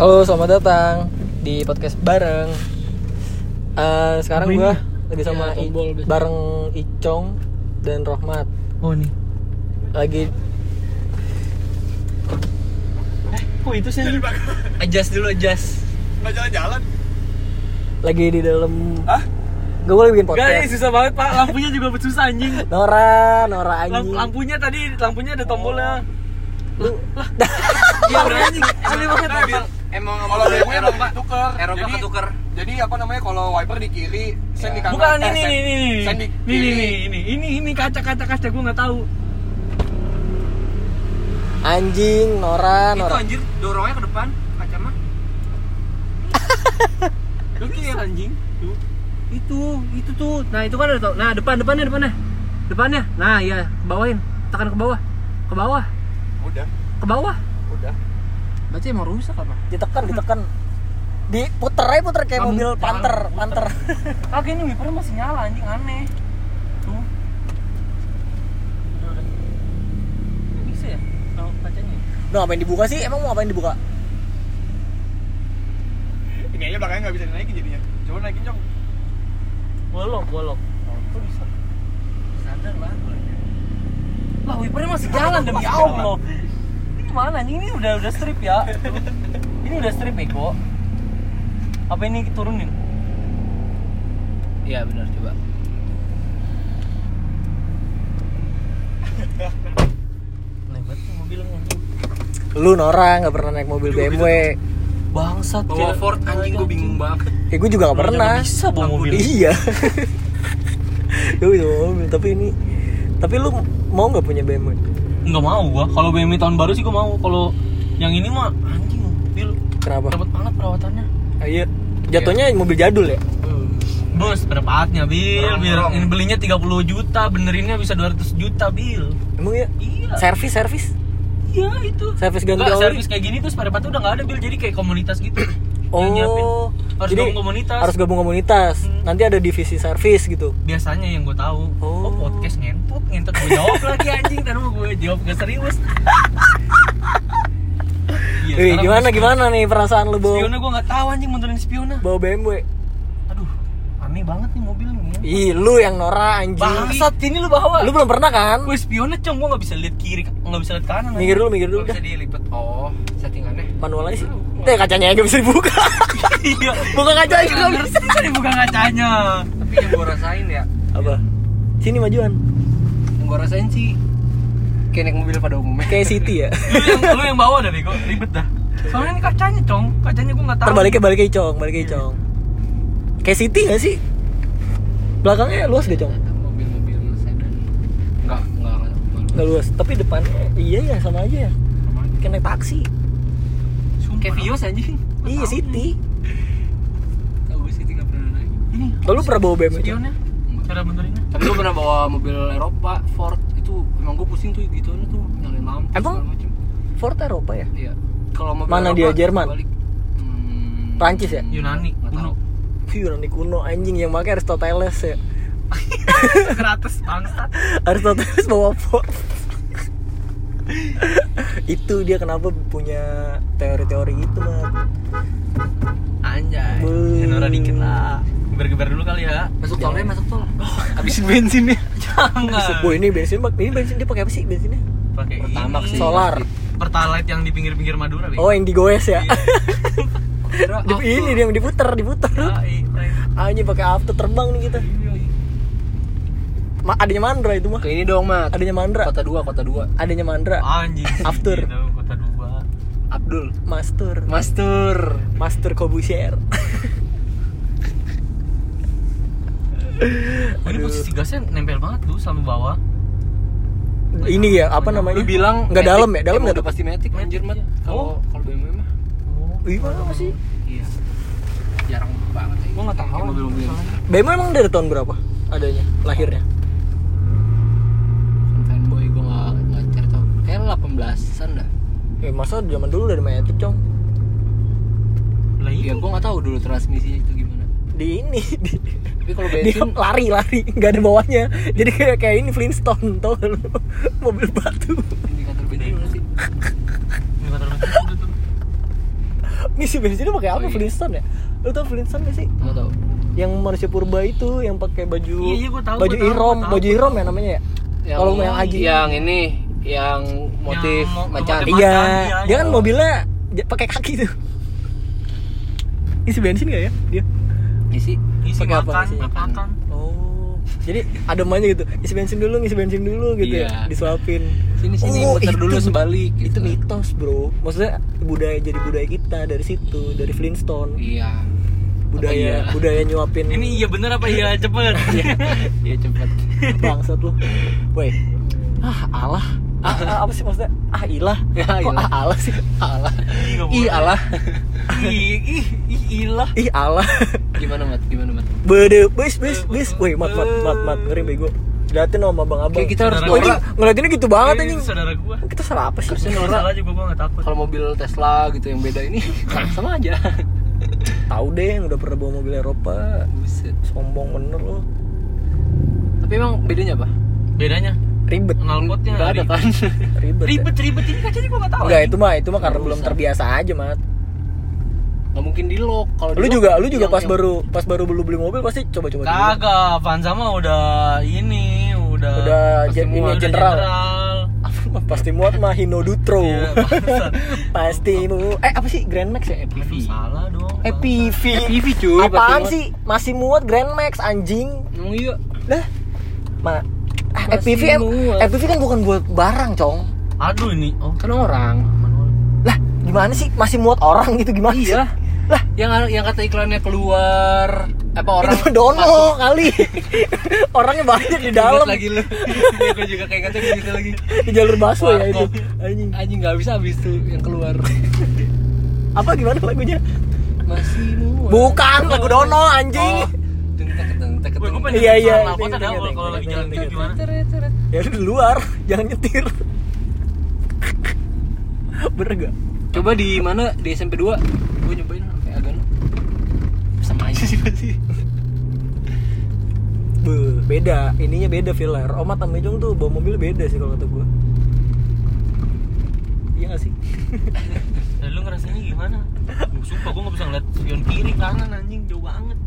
Halo, selamat datang di podcast bareng. Eh, sekarang gua lagi sama Ya, I- tombol biasa. bareng Icong dan Rohmat. Oh nih. Lagi Kok itu sih? Adjust dulu adjust. Nggak jalan-jalan. lagi di dalam Hah? Gue boleh bikin Gak ini podcast. susah banget pak. Lampunya juga susah anjing. Nora, Nora Lamp- anjing. lampunya tadi lampunya ada tombolnya. Lu Iya bener anjing. Aneh banget. Emang kalau BMW emang Eropa tuker. Eropa Jadi- ketuker. Jadi apa namanya kalau wiper di kiri, sen di kanan. Bukan Eh, ini sen- ini ini. sen di Ini kiri. ini ini ini ini kaca kaca kaca gue nggak tahu. anjing, Nora, Itu Nora. anjir dorongnya ke depan kaca mah. Itu ya anjing. Tuh. Itu itu tuh. Nah itu kan ada tuh. Nah depan depannya depannya. Depannya. Nah iya bawain. Tekan ke bawah. Ke bawah. Udah, Ke bawah. udah. Berarti emang rusak apa? Ditekan, ditekan. Diputer aja puter kayak Kamu- mobil jangan panter, puter. panter. Kagak ini wipernya masih nyala anjing aneh. Tuh. Bisa ya? Kalau kacanya. Udah ngapain dibuka sih? Emang mau ngapain dibuka? Ini aja belakangnya nggak bisa dinaikin jadinya. Coba naikin cong. Golok, golok. Oh, kok bisa? Sadar lah. Lah wipernya masih jalan demi Allah. Anjing? Ini udah udah strip ya. Ini udah strip Eko. Apa ini turunin? Iya benar coba. Naik banget mobilnya anjing. Lu Nora nggak pernah naik mobil BMW. Bangsat Bawa Ford anjing gue bingung banget. Eh gue juga nggak pernah. nggak bisa bawa mobil. Iya. Gue bisa bawa mobil, tapi ini tapi lu mau nggak punya BMW? Enggak mau gua. Kalau BMW tahun baru sih gua mau. Kalau yang ini mah anjing mobil Kenapa? dapat banget perawatannya. Ah, Iya. Jatuhnya mobil jadul ya? Bos, berapatnya Bil? Bil, ini belinya 30 juta, benerinnya bisa 200 juta, Bil. Emang ya? Iya. Servis servis? Iya, itu. Servis ganti oli? servis kayak gini tuh spare part udah enggak ada, Bil. Jadi kayak komunitas gitu. Oh. Yang nyiapin. Harus jadi gabung komunitas. Harus gabung komunitas. Hmm. Nanti ada divisi servis gitu. Biasanya yang gue tahu. Oh. Oh, podcast ngentot, ngentot gue jawab lagi anjing, mau gue jawab gak serius. Iya, Wih, gimana gimana nih perasaan lu bawa Spiona gue gak tahu anjing modelin spiona. bawa BMW? Aduh, aneh banget nih mobil nih. Ih, lu yang Nora anjing. Bangsat, ini lu bawa. Lu belum pernah kan? Gue spiona cong, gue gak bisa lihat kiri, gak bisa lihat kanan. Minggir dulu, minggir dulu dah. bisa dilipet. Oh, settingannya. Manual aja sih. Eh, kacanya aja bisa dibuka. Iya. Buka kaca aja nggak bisa. sih tadi buka kacanya. Tapi yang gue rasain ya, Apa? Sini majuan. yang gue rasain sih kayak naik mobil pada umumnya. Kayak City ya. Lu yang lu yang bawa dah Bego, ribet dah. Soalnya ini kacanya, Cong. Kacanya gue gak tahu. Terbaliknya baliknya Icong, baliknya Icong. Kayak City gak sih? Belakangnya luas gak Cong? Mobil-mobil sedan. Enggak, enggak, enggak. Nggak luas, tapi depannya iya ya sama aja ya. Kayak naik taksi. Kayak Vios anjing. Iya City. Tahu gue nggak pernah naik. Ini. Kalau lu pernah bawa BMW? Spionnya. Cara benerinnya. Tapi gue pernah bawa mobil Eropa, Ford itu emang gue pusing tuh gituannya tuh nyalain lampu Emang? Ford Eropa ya? Iya. Kalau mobil Mana Eropa, dia, Jerman? balik. Hmm, Prancis ya? Yunani, kuno. nanti kuno anjing yang pakai Aristoteles ya. Gratis bangsat. Aristoteles bawa Ford. itu dia kenapa punya teori-teori gitu mah Anjay. Nora dikit lah. Geber-geber dulu kali ya. Masuk tol ya, masuk tol. Habisin bensinnya. Jangan. Boy ini bensin bak ini bensin dia pakai apa sih bensinnya Pakai sih. solar Pertalite yang di pinggir-pinggir Madura, oh yang digoes ya Iya. Ini dia yang diputer diputer anjing pakai after terbang nih kita Ma, adanya Mandra itu mah Ke ini dong, Mat. adanya Mandra Kota 2, kota 2. adanya Mandra Anjing. After. Gitu, kota dua. Abdul. Master Master. Master Kobusier Ini posisi gasnya nempel banget tuh sama bawah. ini ya apa namanya Lu bilang nggak dalam ya dalam nggak pasti Matic anjir, Mat. Kalau kalau BMW mah. Iya mana sih Iya. Jarang banget. Gua nggak tahu. BMW emang dari tahun berapa adanya lahirnya fanboy gue nggak nggak cari tahu. Kayak 18-an dah. eh masa zaman dulu dari Matic cong Lah Iya, iya. gue nggak tahu dulu transmisinya itu gimana. di ini di, Tapi kalau dia bensin lari lari nggak ada bawahnya jadi kayak kayak ini Flintstone tau gak lu mobil batu indikator bensin mana sih? Ini kata orang itu tuh. ngisi bensinnya pakai apa Oh, iya. Flintstone ya lu tau Flintstone gak sih nggak tahu yang manusia purba itu yang pakai baju Iya, iya, gua tahu, baju gua tahu, ihrom gua tahu. baju ihrom ya namanya ya kalau yang haji yang ini yang motif mo- macan. motif- iya macan, iya, dia kan iya. mobilnya pakai kaki tuh. Isi bensin gak ya dia? Isi. Isi apa makan isinya? makan. Makan oh jadi ada aja gitu. Isi bensin dulu ngisi bensin dulu gitu Iya. ya disuapin. Sini sini Oh, muter itu- dulu sebalik itu gitu. mitos bro. Maksudnya budaya jadi budaya kita dari situ dari Flintstone. Iya. Budaya Apa iya? budaya nyuapin ini iya bener apa iya? Cepet. Iya cepet. Bangsat lu. Woi. Ah Allah ah, ah, apa sih maksudnya? Ah ilah. Ya, kok ilah. ah Allah sih? Allah Ih. Allah ih ih ih ilah. Ih Allah gimana mat? Gimana mat? Bede. Bis bis bis. Woi mat mat mat mat. Ngeri bego. Liatin sama bang abang. Kayak kita harus oh, ini ngeliatinnya gitu banget anjing. itu saudara gua. Kita salah apa sih? Harusnya salah juga gua gak takut. kalau mobil Tesla gitu yang beda ini sama aja. Tahu deh yang udah pernah bawa mobil Eropa. Buset. Sombong bener lo tapi emang bedanya apa? Bedanya ribet. Knalpotnya nggak ada kan? ribet. Ya. ribet ribet. Ini kacanya gua gak tahu. Enggak itu mah itu mah karena Nggak belum terbiasa aja mat. Nggak mungkin di lock. Kalau lu juga lu juga yang- pas yang- baru pas baru belum beli mobil pasti coba-coba dulu. kagak Avanza mah udah ini udah Udah gen- ini udah general. general. pasti muat mah Hino Dutro. Iya, pasti mu eh apa sih? Grand Max ya? EPV Aduh, salah dong eh PV EPV cuy apaan sih? Masih muat Grand Max anjing. Emang iya. Lah. Ma ah, EPV em- muat. EPV kan bukan buat barang cong. Aduh ini. Oh kan orang lah gimana sih? Masih muat orang gitu gimana sih? iya. Lah. Yang yang kata iklannya keluar apa orang itu dono kali. Orangnya banyak di dalam. lagi lu. Gue juga kayak kata gitu lagi. Di jalur busway ya itu anjing. Anjing nggak bisa habis tuh yang keluar. Apa gimana lagunya? Masih muat. Bukan lagu dono anjing. Oh. Pengen Iya, iya, kenal iya, kota iya, dah iya, kalau lagi iya, jalan iya, iya. gimana ya di luar jangan nyetir. Bener gak coba di mana? Di SMP 2 gue nyobain kayak agak sama aja. Sih? Pasti Be, beda. Ininya beda filler Omat sama Jong tuh bawa mobil beda sih kalau kata gue iya gak sih? Lu ngerasanya gimana? Gua sumpah gue gak bisa ngeliat spion kiri kanan anjing. Jauh banget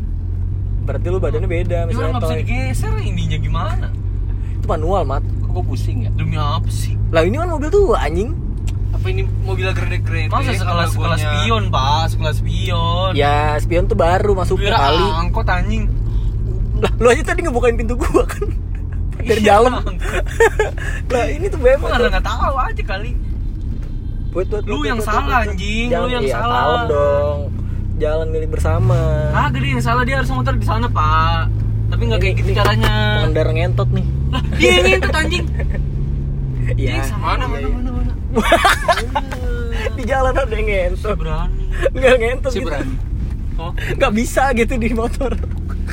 berarti lu badannya beda misalnya gak bisa digeser? Ininya gimana? itu manual mat. Kok gue pusing ya? Demi apa sih? lah ini kan mobil tuh anjing. Apa ini mobil gede-gede Masa sekelas sekelas spion pak, sekelas spion. Ya spion tuh baru masuknya Kira kali angkot anjing. Lah lu aja tadi ngebukain pintu gua kan? Dari Iya, dalam. lah ini tuh Gue bebas karena gak tahu aja kali. Buat, buat, Lu buat, yang buat, salah, anjing. Lu yang iya, salah. dong jalan milik bersama. Dia yang salah dia harus muter di sana pak. Tapi gak kayak Ini- gitu ini caranya. Pengendara ngentot nih. Lah dia yang ngintut anjing. Iya. Mana iya, mana iya. mana mana? Di jalan ada yang ngentot. Berani nggak ngentot si gitu. berani. Oh. Nggak bisa gitu di motor.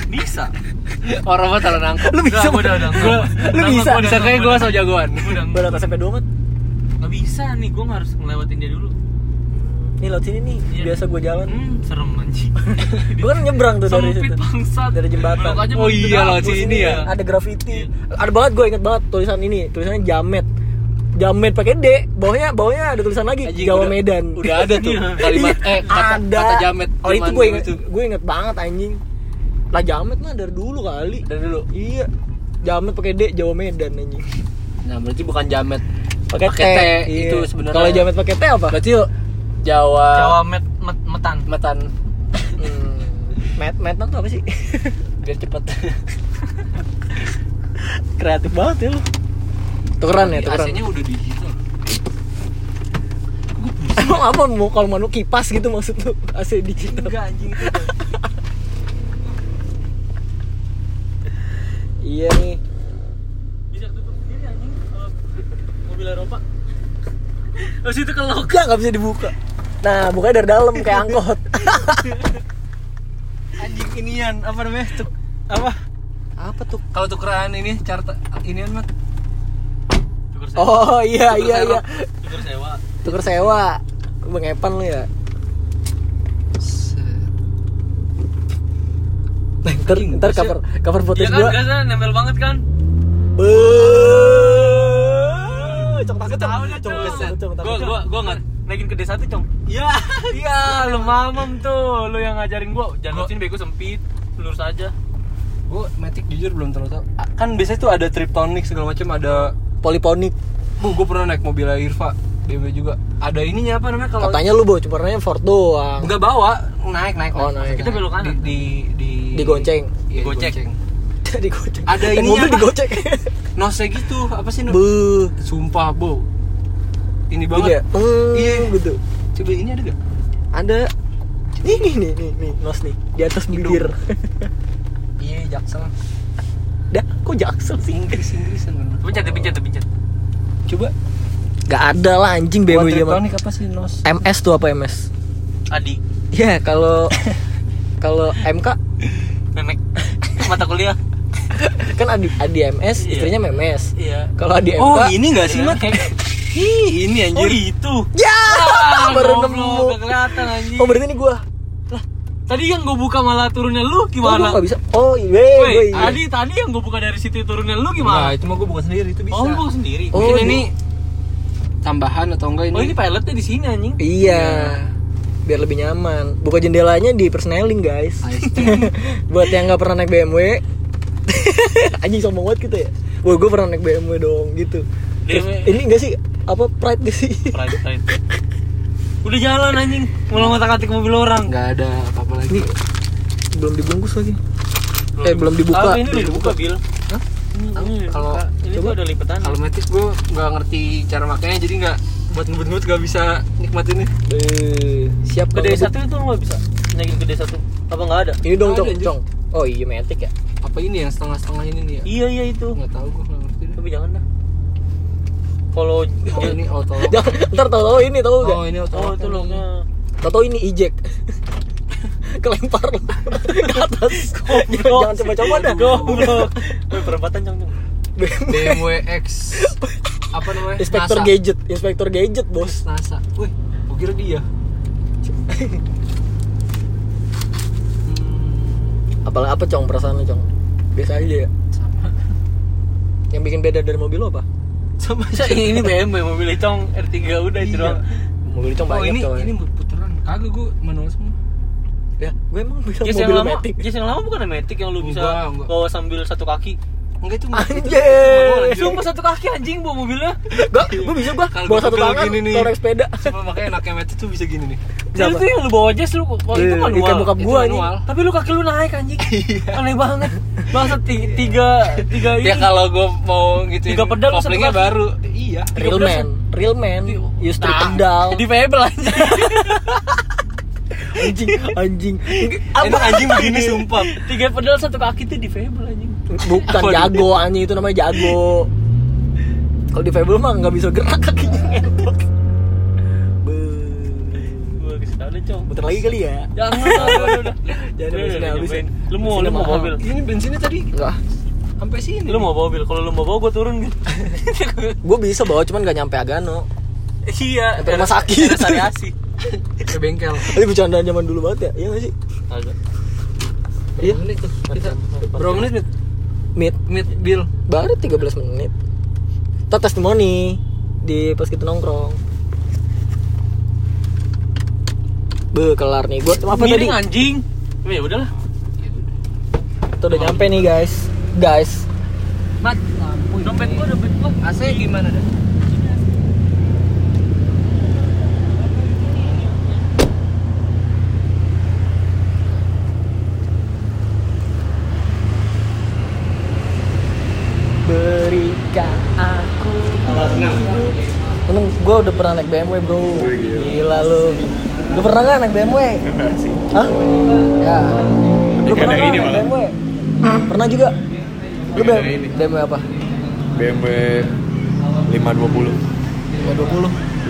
Bisa? Orang mah salah nangkep. Lu bisa Enggak, gua udah- udah- Gua- lu bisa. gua udah- bisa kayak gue so jagoan. Gua udah SMP dua mat Gak bisa nih, gue harus ngelewatin dia dulu nih laut sini nih Iya. biasa gue jalan. Hmm, serem anjing. Gue kan nyebrang tuh dari situ. bangsat. Dari jembatan. Oh iya, lewat sini ya. ada graffiti. Ada banget gue inget banget tulisan ini. Tulisannya jamet. Jamet pakai D bawahnya bawahnya ada tulisan lagi Anjing, Jawa udah- Medan. udah ada tuh Iya. kalimat eh kata, ada. Kata jamet oh itu gue inget gue inget banget anjing. Lah jamet mah dari dulu kali. Dari dulu? Iya. Jamet pakai D Jawa Medan anjing. Nah berarti bukan jamet pakai T, T, Iya. itu sebenarnya. kalau jamet pakai T apa? Berarti Jawa. Jawa met, met, metan. Metan. Hmm, met metan tuh apa sih? Biar cepet. Kreatif banget ya lu. Tukeran ya tukeran. AC-nya udah digital emang apa mau kalau mau kipas gitu maksud lu? AC digital. Enggak anjing itu iya nih. Bisa tutup sendiri anjing kalau mobil Eropa. Terus itu kelok Enggak, nggak bisa dibuka. Nah, bukanya dari dalam kayak angkot. Anjing inian, apa namanya? Tuk, apa? Apa tuh? kalau tukeran ini carta ini kan mat Tuker sewa Oh iya Tuker iya serok. iya. Tuker sewa Tuker sewa. Bang Epan lu ya. Nah, ntar, ntar cover cover Iya footage kan, gua. gasnya nempel banget kan? Beuh. Cok takut cok. Cok Cok. takut, cok takut. gua gua gua nggak naikin ke D1 cong iya iya lu mamam tuh lu yang ngajarin gua jangan sini bego sempit lurus aja Gue Matic jujur belum terlalu tahu. Ah, Kan biasanya tuh ada Triptonic segala macam, ada Poliponik. Bu, gue pernah naik mobil Irfa BMW juga. Ada ininya apa namanya kalau Katanya lu bawa cupernya Ford doang. Enggak bawa, naik naik. Oh, naik. Kita belok kanan. Di di di Digonceng. Iya, Digocek. digoceng. digocek. Ada ininya mobil apa? digocek. Nose gitu, apa sih? Beuh. Sumpah, Bu. Ini banget. Hmm, Iya. gitu. Coba ini ada gak? Ada Nih nih nih nih nih nos nih di atas bibir. Iya, Jaksel. Dah, kok jaksel sih? Inggris Inggrisan kan. pencet pencet pencet Coba. Gak ada lah anjing BMW zaman. Triptonic apa sih Nos? MS tuh apa MS? Adi Ya kalau kalau MK memek mata kuliah kan Adi Adi MS, Iya. istrinya Memes. iya Kalau Adi MK Oh, ini enggak sih, Iya. Ih, ini oh anjir. itu Ya, Ah, baru nemu. gak kelihatan anjing Oh berarti ini gua. tadi yang gue buka malah turunnya lu Oh, gimana gua nggak bisa. Oh, iya, Woi, iya. tadi tadi yang gue buka dari situ turunnya lu Nah, gimana? itu mah gue bukan sendiri, itu bisa. oh, lu buka sendiri. Oh, Mungkin di- ini tambahan atau enggak ini? Oh, ini pilotnya di sini anjing. Iya. Biar lebih nyaman. Buka jendelanya di persneling, guys. Buat yang nggak pernah naik BMW. Anjing sombong banget gitu ya. Wah, gue pernah naik BMW dong gitu. Terus, ini enggak sih apa pride gak sih? Pride, pride. Udah jalan anjing, ngulang ngotak-atik mobil orang. Enggak ada apa-apa lagi. Ini belum dibungkus lagi. Eh, belum dibuka. Ah, ini udah Belum dibuka, Bil. Hah? Ini, ini udah Kalau- ini coba. tuh ada lipetan. Kalau Matic gue nggak ngerti cara makainya jadi nggak buat ngebut-ngebut gak bisa nikmatin ini. Eh, siap D1 Ngebut. itu nggak bisa naikin ke D1. Apa nggak ada? Ini dong, Cong. Cong. Oh, iya Matic ya. Apa ini yang setengah-setengah ini nih ya? Iya, iya itu. Nggak tahu gue nggak ngerti. Tapi jangan dah. Kalau Oh ini auto. Jangan, ntar tahu-tahu ini tahu Oh gak? ini auto Oh, itu locknya. Tahu-tahu ini eject. Kelempar ke atas. jangan, jangan coba-coba dah. Goblok. Perempatan cong cong. BMW X apa namanya? Inspektor NASA. gadget, inspektor gadget, Bos. NASA. Wih, gue kira dia. Hmm, Apalagi apa, Cong, perasaan lu, Cong? Biasa aja ya. sama. Yang bikin beda dari mobil lo apa? Sama Masa ini BMW mobilnya cong R3 udah itu Iya. doang. Mobil Cong Oh banyak, ini coy. ini puteran. Kagak gue manual semua. Ya, gue emang Jazz yang mobil lama, Matic. Jazz yang lama bukan Matic yang lu bisa Enggak, enggak. bawa sambil satu kaki. Enggak itu itu manual, anjir. Sumpah satu kaki anjing bawa mobilnya. Gak, gue bisa gua bawa gua satu tangan, gini nih. kalau naik sepeda. Cuma makanya anaknya Matic tuh bisa gini nih. Jadi itu yang lu bawa Jazz lu, oh, itu Iya, manual. kayak bokap Itu gua anjing. manual. Tapi lu kaki lu naik anjing. Aneh banget. Masa tiga, tiga, tiga ini. Ya kalau gue mau gitu Tiga pedal, koplingnya baru. Iya. Real man, real man, use three Nah, pedal. Di Fable anjing. Anjing, anjing. Emang anjing begini sumpah. Tiga pedal satu kaki tuh di Fable anjing. Bukan Apa jago anjing itu namanya jago. Kalau di Fable mah nggak bisa gerak kakinya ngentot. Be- Gua kasih tau deh, Cong. Muter lagi kali ya? Jangan, udah. Jangan bensinnya habis ya. Lu mau, lu mau mobil? Ini bensinnya tadi Enggak. sampai sini. Lu mau mobil? Kalau lu mau bawa gua turun gitu. Gue bisa bawa cuman gak nyampe Agano. Iya, Sampai rumah sakit. Variasi. Ke bengkel. Ini bercandaan zaman dulu banget ya? Iya gak sih? Agak. Iya. Menit tuh. Kita berapa menit? Mit? Mid. Mit bill. Baru 13 menit. Kita testimoni di pas kita nongkrong. Be, kelar nih. Buat apa tadi? Miring anjing. Ya udahlah. Kita udah nyampe nih guys. Guys. Mat, dompet gua, dompet gua. AC gimana dah? Berikan aku Emang gue udah pernah naik BMW bro Gila lu Lu pernah gak naik BMW? Hah? Ya Lu pernah naik BMW? Pernah juga? Lu BMW, ini. BMW apa? BMW 520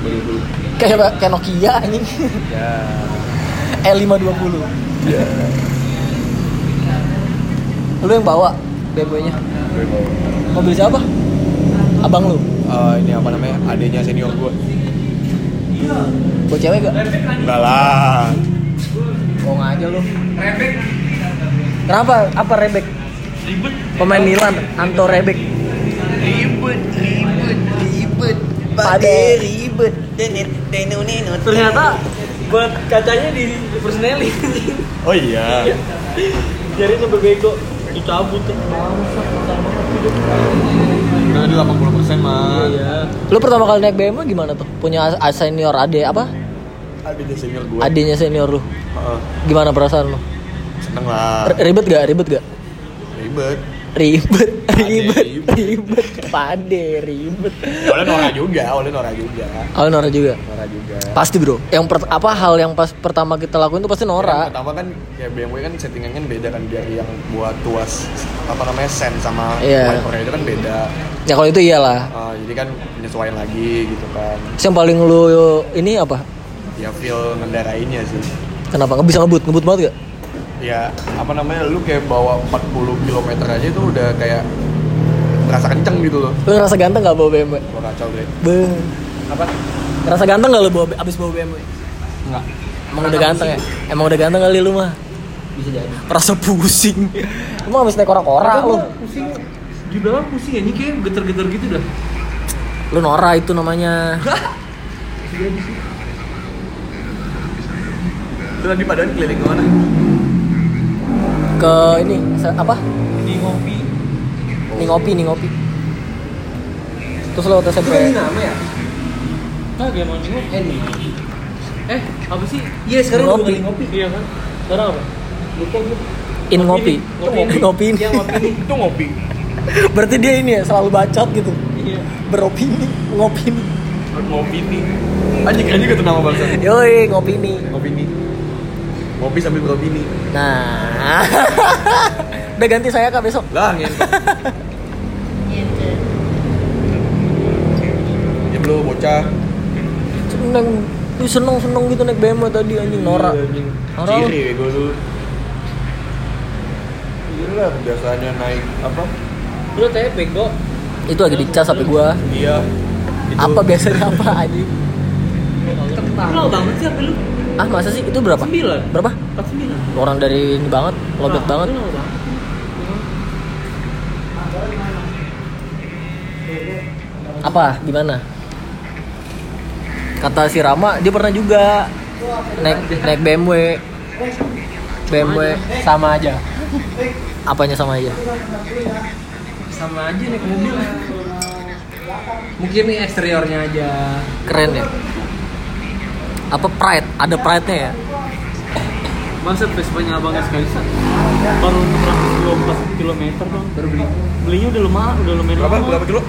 520 Kayak kayak Nokia anjing ya E520 ya Lu yang bawa BMW-nya? Mobil siapa? Abang lu? Eh, ini apa namanya? Adanya senior gua. Buat cewek gak? enggak lah. Bohong aja lu. Kenapa? Apa Rebek? Ribet. Pemain Milan, Anto Rebek ribet ribet ribet. Pade. Ribet. Ternyata buat kacanya di persnelin Oh iya. jadi sampai bego. Dicabut. Tuh Udah di 80 persen mah. iya Lu pertama kali naik BMW gimana tuh? Punya a- senior ade apa? Adanya senior gue. Adenya senior lu. Heeh. Gimana perasaan lu? Seneng lah. R- ribet gak? Ribet gak? Ribet. Ribet, ribet, ribet. ribet. Pade, ribet. Oleh Nora juga, oleh Nora juga. Kalau Nora juga. Nora juga. Pasti bro. Yang per- apa hal yang pas pertama kita lakuin tuh pasti Yang Nora. pertama kan kayak BMW kan settingannya kan beda kan dari yang buat tuas apa namanya sen sama Iya. wipernya itu kan beda. Ya kalau itu iyalah. Ah, jadi kan penyesuaian lagi gitu kan. Terus yang paling lu ini apa? Ya feel ngendarainnya sih. Kenapa? Nggak bisa ngebut? Ngebut banget gak? Ya apa namanya lu kayak bawa 40 km aja itu udah kayak berasa kenceng gitu loh. Lu ngerasa ganteng gak bawa BMW? Gua kacau deh. Be. apa Ngerasa ganteng gak lu bawa, abis bawa BMW? enggak Emang udah ganteng ya? Emang udah ganteng kali lu mah? bisa jadi Perasa pusing. Emang abis naik kora-kora lu? pusing di belakang pusing ya kayak geter-geter gitu dah Lu Nora itu namanya. Lu tadi padahal keliling ke mana? Ke ini apa? di ngopi Nih ngopi, nih ngopi. Terus lo waktu SMP nama ya kagak mau ngopi eh eh apa sih iya sekarang Ngopi. ngopi iya kan sekarang apa lupa gue in ngopi. Ngopi ini. Ngopi ini. Iya, ngopi ini. Itu ngopi. Berarti dia ini ya selalu bacot gitu. iya Beropini, ngopi nih. Ngopi nih. Anjing anjing itu nama bangsa. Yoi, ngopi nih. Ngopi nih. Ngopi sambil beropini. Nah. Udah ganti saya kak besok. Lah ngentot. Ya belum bocah. Seneng, Ih, seneng seneng gitu naik BMW tadi anjing Nora. Iya. Nora lu. Ciri gue dulu. Gila biasanya naik apa? lu teh bego Itu lagi dicas HP gua. Iya. Itu. Apa biasanya apa anjing? Kenal banget sih apa lu? Ah masa sih itu berapa? Sembilan. Berapa? 49 Orang dari ini banget, lobet. Kenal banget. Apa? Gimana? Kata si Rama, dia pernah juga naik naik BMW. BMW sama aja. Apanya sama aja? Sama aja naik mobil Mungkin nih eksteriornya aja Keren ya. Apa Pride? Ada Pride-nya ya? Masa Vespanya abangnya sekali sat Baru 624 km dong Baru beli Belinya udah lumayan, udah lumayan Berapa? lama. Berapa kilo?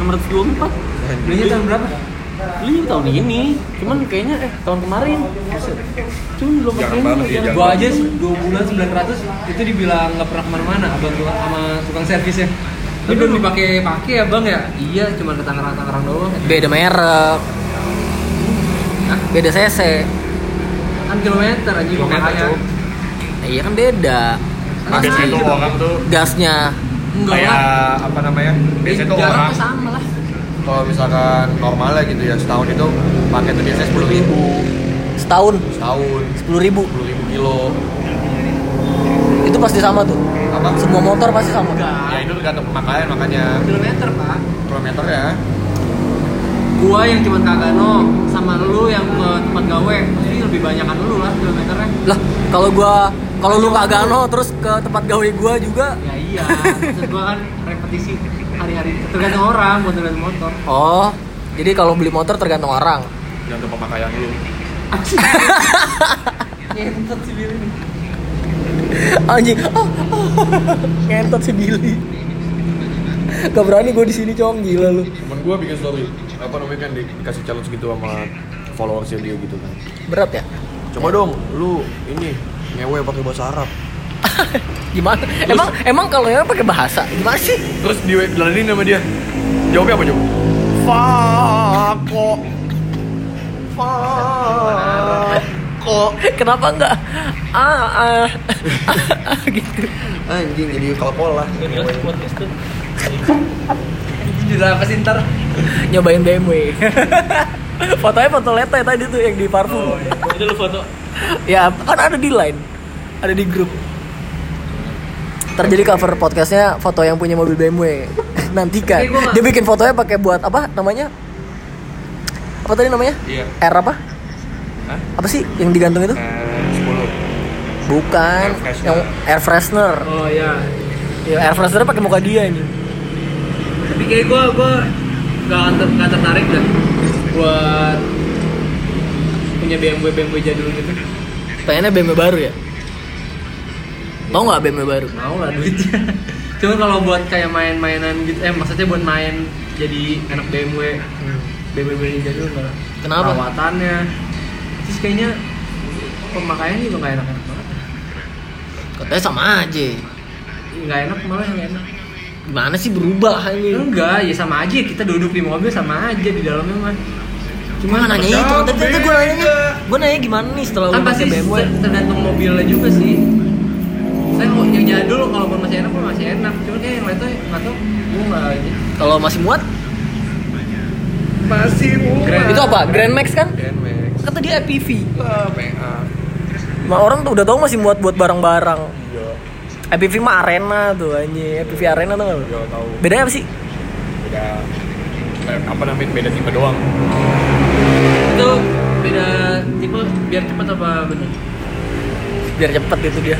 624 Belinya tahun berapa? Belinya tahun ini Cuman kayaknya eh tahun kemarin Cuman belum pakai banget ini ya, gua aja 2 bulan 900 itu dibilang nggak pernah ke mana-mana abang tua sama tukang servisnya ini belum dipakai pakai ya bang ya iya cuma ke Tangerang Tangerang doang Beda merek. Beda cc. kan kilometer aja makanya. Nah, iya kan beda. Pasti Biasanya tuh orang tuh gasnya. enggak kayak lah apa namanya? Biasanya tuh jaraknya orang sama lah kalau misalkan normalnya gitu ya setahun itu pakai tuh biasanya sepuluh ribu Setahun setahun sepuluh ribu. sepuluh ribu kilo Itu pasti sama tuh. apa? Semua motor pasti sama. Ya itu tergantung pemakaian makanya kilometer pak kilometer ya. Gua yang cuma kagano sama lu yang ke tempat gawe pasti lebih banyakan lu lah kilometernya Lah, kalau gua kalau lu kagak no terus ke tempat gawe gua juga. ya iya maksud gua kan repetisi hari-hari tergantung orang bukan tergantung motor Oh, jadi kalau beli motor tergantung orang. Tergantung pemakaian lu. ngentot sih Billy nih Anjing. Oh, Ngentot si Billy. Gak berani gue di sini cong gila lu. Temen gua bikin story apa namanya kan di- dikasih challenge gitu sama followersnya dia gitu kan. Berat ya? Coba dong, lu ini ngewe pakai bahasa Arab. Gimana? Emang emang kalau ya pakai bahasa gimana sih? Terus diladenin sama dia. Jawabnya apa coba? Fako. Fako. Kenapa enggak? Ah, ah, ah, gitu. Anjing jadi kalpol lah. judul apa sih ntar Nyobain BMW. Fotonya foto lete tadi tuh yang di parfum. Itu lu foto ya kan ada di line, ada di grup. Terjadi cover podcastnya foto yang punya mobil BMW. Nantikan. Dia bikin fotonya pakai buat apa namanya? apa tadi namanya? Iya. R apa? Hah? Apa sih yang digantung itu? Eh, 10. Bukan, Air freshener. yang air freshener. Oh ya. Ya, air freshener pakai muka dia ini. Tapi kayak gue gue gak, ter- gak tertarik dah buat punya BMW BMW jadul gitu. Pengennya BMW baru ya? Mau nggak BMW baru? Mau lah duitnya. Cuma kalau buat kayak main-mainan gitu, eh maksudnya buat main jadi anak BMW, BMW BMW jadul enggak. lah. Kenapa? Perawatannya. Terus kayaknya pemakaiannya juga gak enak-enak banget. Katanya sama aja. Nggak enak malah yang enak. Gimana sih berubah ini? Enggak, ya sama aja kita duduk di mobil sama aja di dalamnya mah. Cuma nanya itu, jauh tadi tadi gue nanya, gue nanya gimana nih setelah kan pasti pakai BMW? ter- tergantung mobilnya juga sih. Saya mau yang jadul kalaupun masih enak mah masih enak. Cuma kayak yang lain tuh nggak tahu gue nggak aja. Kalau masih muat, Masih Grand- itu apa? Grand Max kan? Grand Max. Kata dia EPV. Ah, PA. Nah, orang tuh udah tahu masih muat buat barang-barang. Iya. EPV mah arena tuh anjing. EPV arena tuh nggak tahu. Bedanya apa sih? Beda apa namanya beda tipe doang. Itu beda tipe biar cepat apa bener? Biar cepet itu dia.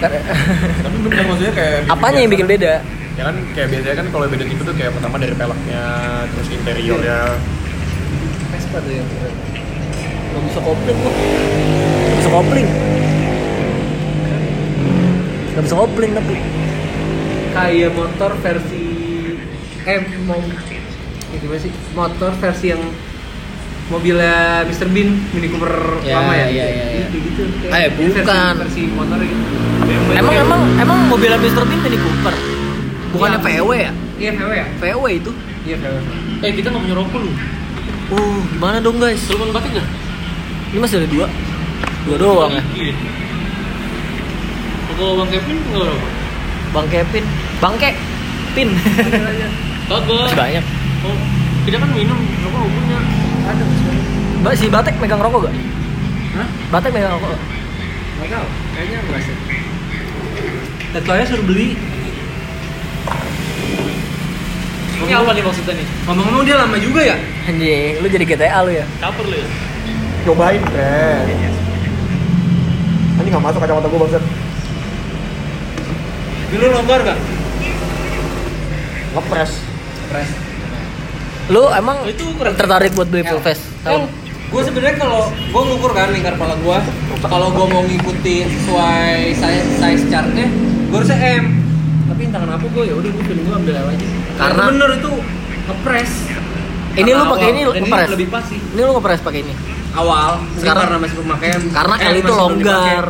Tapi bener maksudnya kayak Apanya yang biasa bikin kan. beda? Ya kan kayak biasanya kan kalau beda tipe tuh kayak pertama dari peleknya, terus interiornya. Vespa tuh yang Gak bisa kopling kok. Gak bisa kopling. Gak bisa kopling tapi. kayak motor versi eh mau itu apa sih motor versi yang mobilnya Mr. Bean Mini Cooper Ya, lama ya iya, iya, iya. Gitu, gitu. Eh, bukan. versi, versi motor gitu Emang emang emang mobilnya Mr. Bean Mini Cooper. Bukannya Iya. VW ya? iya VW ya VW itu. iya VW Eh kita nggak punya rokok lu. Uh, gimana dong guys? Sulman batik nggak? Ini masih ada dua. Dua doang ya. Iya. Rokok bang Kevin nggak rokok? Bang Kevin, Bang Ke, Pin. Kagak. Banyak. Oh, kita kan minum rokok punya. ada Mbak si Batek megang rokok gak? Hah? Batek megang rokok gak? nggak tahu kayaknya enggak sih Tetuanya suruh beli Ini apa nih maksudnya nih? ngomong-ngomong dia lama juga ya Anjing, lu jadi GTA lu ya? Caper lu ya? Cobain keren. Ini nggak masuk kacamata gue banget. Dulu longgar gak? Ngepres. Press Lu emang itu tertarik buat beli full L. face? L. Gue sebenarnya kalau gue ngukur kan lingkar kepala gue, kalau gue mau ngikutin sesuai size size chartnya, gue harusnya M. Tapi entah kenapa gue ya udah gue pilih gue ambil L aja. Karena- bener itu ngepres. Ini lu pakai ini ngepres? lebih pas sih. Ini lu ngepres pakai ini? Awal, Sekarang- karena masih pemakaian. Karena L itu longgar.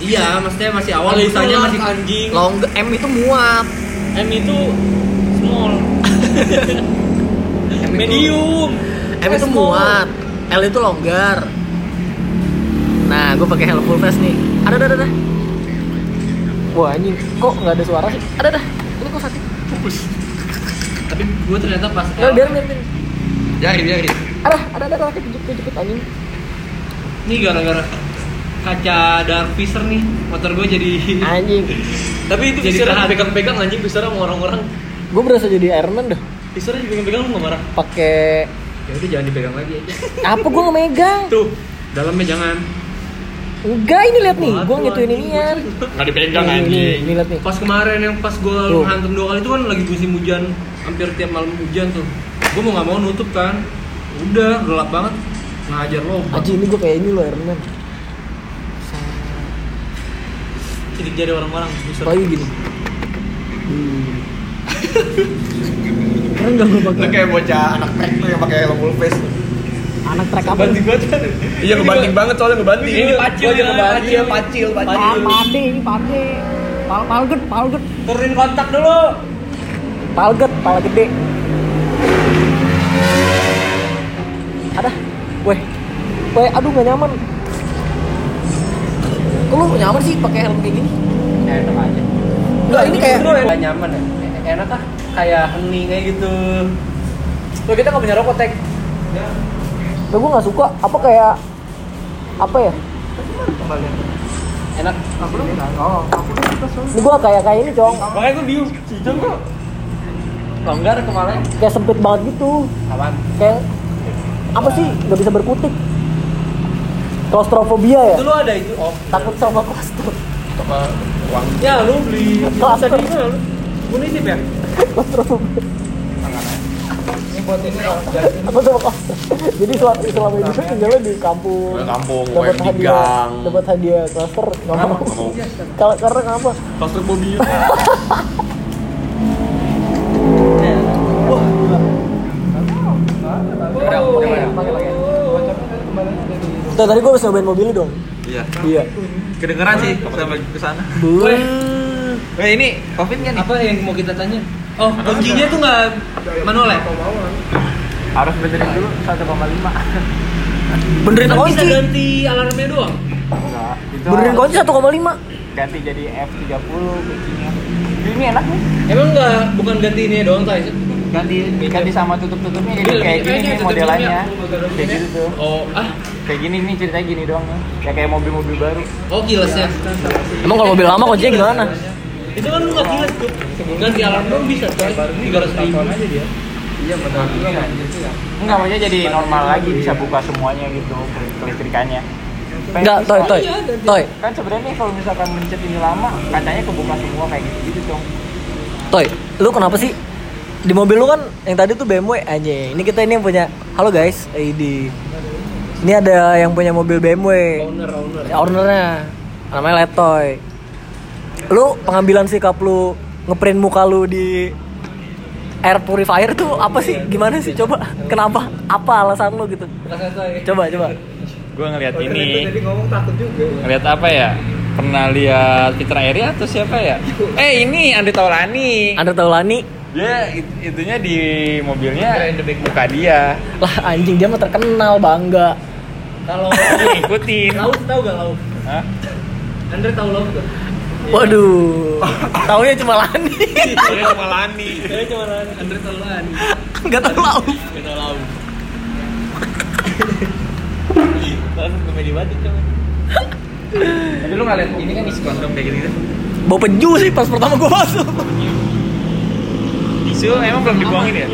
Iya, maksudnya masih awal, itu busanya lah, masih anjing. Long M itu muat. M itu small. M itu- Medium. M itu muat. L itu longgar. Nah, gue pakai helm full face nih. Ada, ada, ada. Wah, anjing. Kok nggak ada suara sih? Ada, ada. Ini kok sakit. Fokus. Tapi gue ternyata pas Ya, biarin, biarin. biarin. Jari jari. Ada, ada, ada, ada. Kejepit, kejepit anjing. ini gara-gara kaca dark visor nih, motor gue jadi Anjing. Tapi itu Jadi bisa tahan. pegang-pegang anjing bisa sama orang-orang. Gue berasa jadi Iron Man dah. Bisa dipegang-pegang lu nggak marah? Pakai ya udah jangan dipegang lagi aja. apa gue nggak megang? Tuh, dalamnya jangan. Enggak, ini lihat nih. Gue ngituin anjing, inian. Nggak dipegang Nih, nih, anjing. Ini lihat nih. Pas kemarin yang pas gue Tuh. hantem dua kali itu kan lagi musim hujan, hampir tiap malam hujan tuh. Gue mau nggak mau nutup kan. Udah gelap banget, ngajar lo. Aji ini gue kayak ini loh Iron Man. Sidik jari orang-orang. Apalagi gini. Hmm. Keren gak gue pakai kayak bocah anak trek tuh yang pakai helm full face. anak trek apa? Banting banget. Iya ngebanting banget soalnya ngebanting. Ini pacil aja ya, ngebanting. pacil. pacil, pacil. Ah, pade ini pade. Pal palget, palget. Turunin kontak dulu. Palget, pala gede. Ada. Weh. Weh, aduh gak nyaman. Kok lu nyaman sih pakai helm kayak gini? Enak aja. Enggak, ini kayak Enggak nyaman ya. Enak ah, kayak hening kayak gitu. Loh kita gak punya rokok, Tek. Loh gue gak suka, apa kayak apa ya? Enak. Ini gue kayak kayak ini, Cong. Makanya gue bingung. Cicong kok longgar kemarin. Kayak sempit banget gitu. Kawan. Kayak apa sih nggak bisa berkutik klaustrofobia ya Itu lu ada itu. Oh. takut sama klaustro Apa uang Ya lu beli bisa di mana lu? Nitip ya? klaustrofobia apa sama klaustro jadi selama, selama ini tuh tinggalnya di kampung Di kampung, dapat hadiah gang. dapat hadiah klaster nggak mau Nggak mau. kalau karena kenapa Klaustrofobia. Tuh, tadi gue harus nyobain mobil lu dong Iya. iya Kedengeran sih sampai ke sana. Belum. Eh ini Covid kan nih? Apa yang mau kita tanya? Oh, kuncinya tuh nggak manual ya? Harus benerin dulu 1,5. benerin Kan bisa kunci ganti alarmnya doang. Enggak. Itu benerin kunci 1,5 ganti jadi F30 kuncinya. Ini enak nih. Emang nggak bukan ganti ini doang Tay? Ganti ganti sama tutup-tutupnya jadi Iya, kayak gini nih tutupnya. modelannya. Kayak gitu tuh. Oh, ah. Kayak gini nih ceritanya gini doang nih. Ya kayak mobil-mobil baru. Oh, kilas ya. emang kalau mobil lama kuncinya gimana Itu kan lu nggak kilas tuh. Ganti alarm doang bisa coy. 300 ribu aja dia. Enggak maksudnya jadi normal lagi bisa buka semuanya gitu kelistrikannya. enggak toy toy toy Kan sebenarnya nih kalau misalkan mencet ini lama, kacanya kebuka semua kayak gitu gitu dong. toy lu kenapa sih di mobil lu kan yang tadi tuh BMW aja ini kita ini yang punya halo guys ID ini ada yang punya mobil BMW Owner, owner. Ya, ownernya namanya Letoy. Lu pengambilan sikap lu ngeprint muka lu di air purifier tuh apa sih? Gimana sih? Coba kenapa? Apa alasan lu gitu? Coba coba. Gue ngeliat ini, Tadi ngomong takut juga. ngeliat apa ya? Pernah lihat Fitra Eri atau siapa ya? Eh ini Andi Taulani. Anda Taulani Dia it- itunya di mobilnya muka dia. lah anjing dia mah terkenal bangga Kalau ngikutin. laut tahu gak laut? Hah? Andre tahu laut gak? waduh taunya cuma Lani Dia sama Lani. Saya cuma Andre tahu lan. nggak tahu laut Gak tahu laut. Langsung komedi banget coba. Tapi lu ngeliat ini kan isi kondom kayak gitu. bau peju sih pas pertama gua masuk Tisu emang belum dibuangin ya?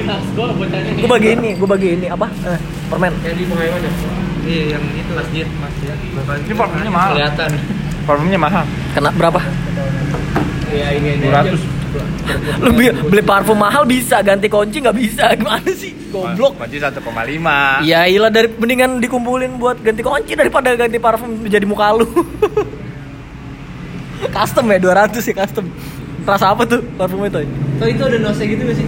Gua bagi ini gua bagi ini apa eh, permen Yang di Pengaiwan ya? Iya, yang itu masjid, masjid. Ini parfumnya mahal. Kelihatan. Parfumnya mahal. kena berapa Iya, ini ini. 200. lu beli parfum mahal bisa ganti kunci nggak bisa gimana sih goblok Kunci 1,5. Ya iyalah dari mendingan dikumpulin buat ganti kunci daripada ganti parfum jadi muka lu. custom ya 200 sih custom. Rasa apa tuh parfumnya Toy? Oh, itu ada nosnya gitu gak sih?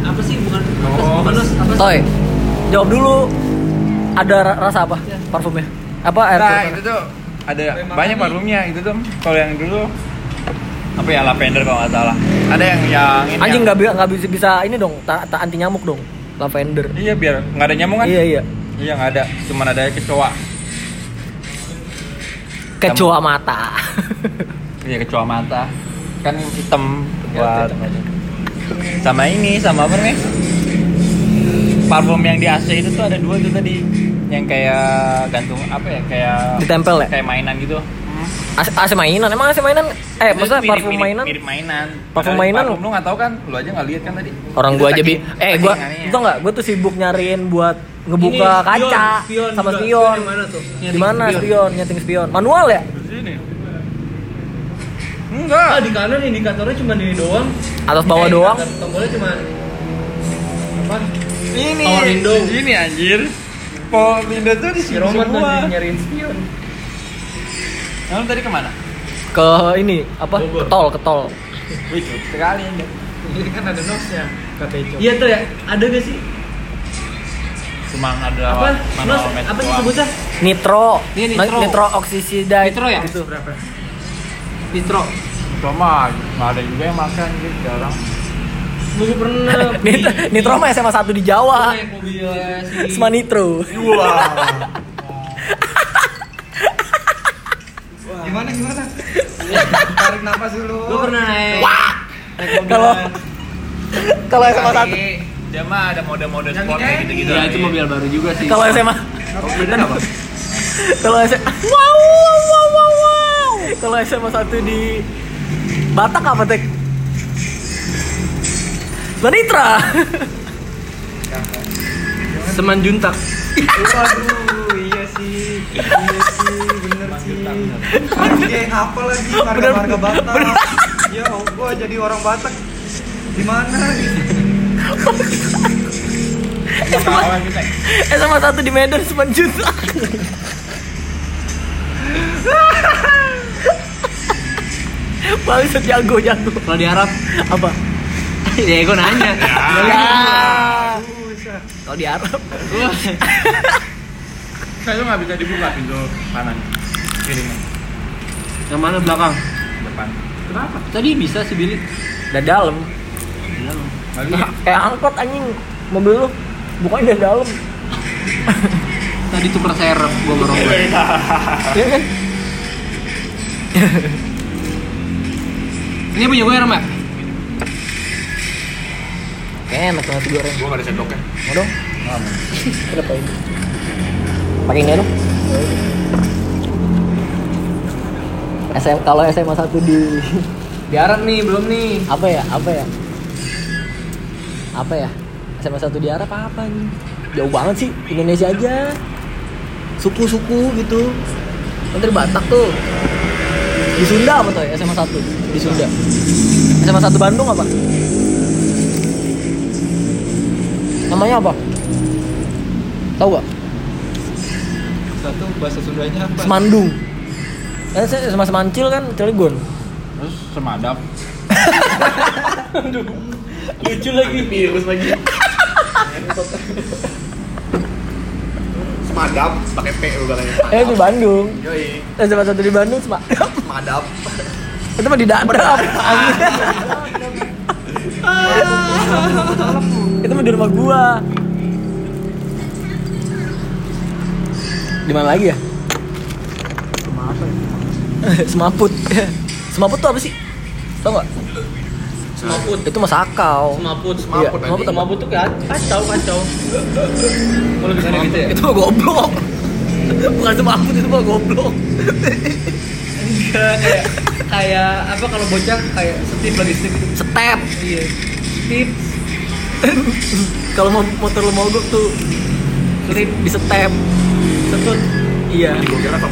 Apa sih? Bukan Oh. bukan nos, apa sih? Toy. Jawab dulu. Ada ra- rasa apa parfumnya? Apa air Nah, itu tuh ada banyak parfumnya itu tuh. Kalau yang dulu apa ya lavender kalau nggak salah. Ada yang yang ini Anjing yang- nggak nggak bisa bisa ini dong, tak ta anti nyamuk dong. Lavender. Iya biar nggak ada nyamuk kan? Iya iya. Iya nggak ada, cuman ada kecoa. Kecoa mata. Iya kecoa mata. Kan hitam buat sama ini sama apa nih? Parfum yang di AC itu tuh ada dua tuh tadi yang kayak gantung apa ya kayak Ditempel ya? kayak mainan gitu. AC, AC mainan. Emang AC mainan eh maksudnya Mirip- parfum mirip- mainan? mirip mainan. Parfum Padahal mainan- Parfum lu nggak tahu kan? Lu aja nggak lihat kan tadi? Orang Itu gua aja bi eh gua itu enggak gua tuh sibuk nyariin buat ngebuka Ini, spion, kaca spion sama juga. spion. Spion yang mana tuh? Di Nyeting mana spion. spion? Nyeting spion. Manual ya? Di sini. Enggak. Ah, di kanan indikatornya cuma ini doang. Atas bawah Eh, doang. Tombolnya cuma apa? Ini Power window. di sini anjir. Power window tuh di Si sini Roman semua. tadi nyariin spion. Lalu tadi ke mana? Ke ini apa? Bogor. Ketol, ketol. Wih, sekali. Ini kan ada nosnya. Iya tuh ya. Ada gak sih? Cuma ada Apa? Nos, match apa sih sebutnya? Nitro. Iya, nitro. Nitro oksisida. Nitro ya? Gitu. Berapa? Nitro. Cuma nggak ada juga yang makan gitu jarang. Gue pernah Nitro, Nitro mah SMA 1 di Jawa. naik mobilnya si Sama Nitro. Gimana gimana? Tarik napas dulu. Gue pernah naik Kalau kalau SMA 1 Dia mah ada mode-mode sport kayak gitu-gitu. Ya itu mobil baru juga sih. kalau SMA Oh, bener apa? kalau SMA wow wow wow, wow. Kalau SMA 1 di Batak apa tek Banitra Seman Juntak. Waduh, iya sih. Iya sih, bener sih. Oke, apa lagi marga-marga Batak? Ya, gua jadi orang Batak. Gimana? SMA satu di Medan 9 juta. Bangsat jago jago. Kalau di Arab, Apa? ya gue nanya. Ya. Kalau di Arab. Saya tuh nggak bisa dibuka pintu kanan kirinya Yang mana belakang? depan. Tadi bisa sih Billy. Dari dalam. Lagi Nah, kayak angkot anjing mobil lu bukannya dari dalam. Tadi tuker serep gua ngerokok. Iya kan? Ini punya gue ya, Ram, ya? Kayak enak nasi goreng. Gua nggak ada sendoknya. Mau dong? Kenapa ini? Pakai ini dong. SM, kalau SMA 1 di Di Arab nih, belum nih. apa ya? Apa ya? Apa ya? SMA 1 di Arab apa nih? Jauh banget sih, Indonesia aja. Suku-suku gitu. Kan dari Batak tuh. Di Sunda apa tuh ya? SMA 1 di Sunda. SMA 1 Bandung apa? Namanya apa? Tahu gak? Satu bahasa Sundanya apa? Semandung. Kan saya sama Semancil kan Cilegon. terus semadap. Lucu lagi. Virus lagi. Semadap pakai P udaranya. Eh di Bandung. Yoi. Eh sama satu di Bandung sama Semadap. itu mah di Dadap. itu mah di rumah gua. Di mana lagi ya? Semaput. Semaput tuh apa sih? Tau gak? Semaput. Itu mah sakau. Semaput. Iya, Semaput, semaput apa? Semaput tuh kayak kacau, kacau. Kalau di sana gitu ya? Itu mah goblok. Bukan semaput itu mah goblok. Enggak, kayak kayak apa kalau bocah kayak setip lagi setip. Step. Iya. Tip, Kalau mau motor lo mogok tuh setip, di step. setut. Iya.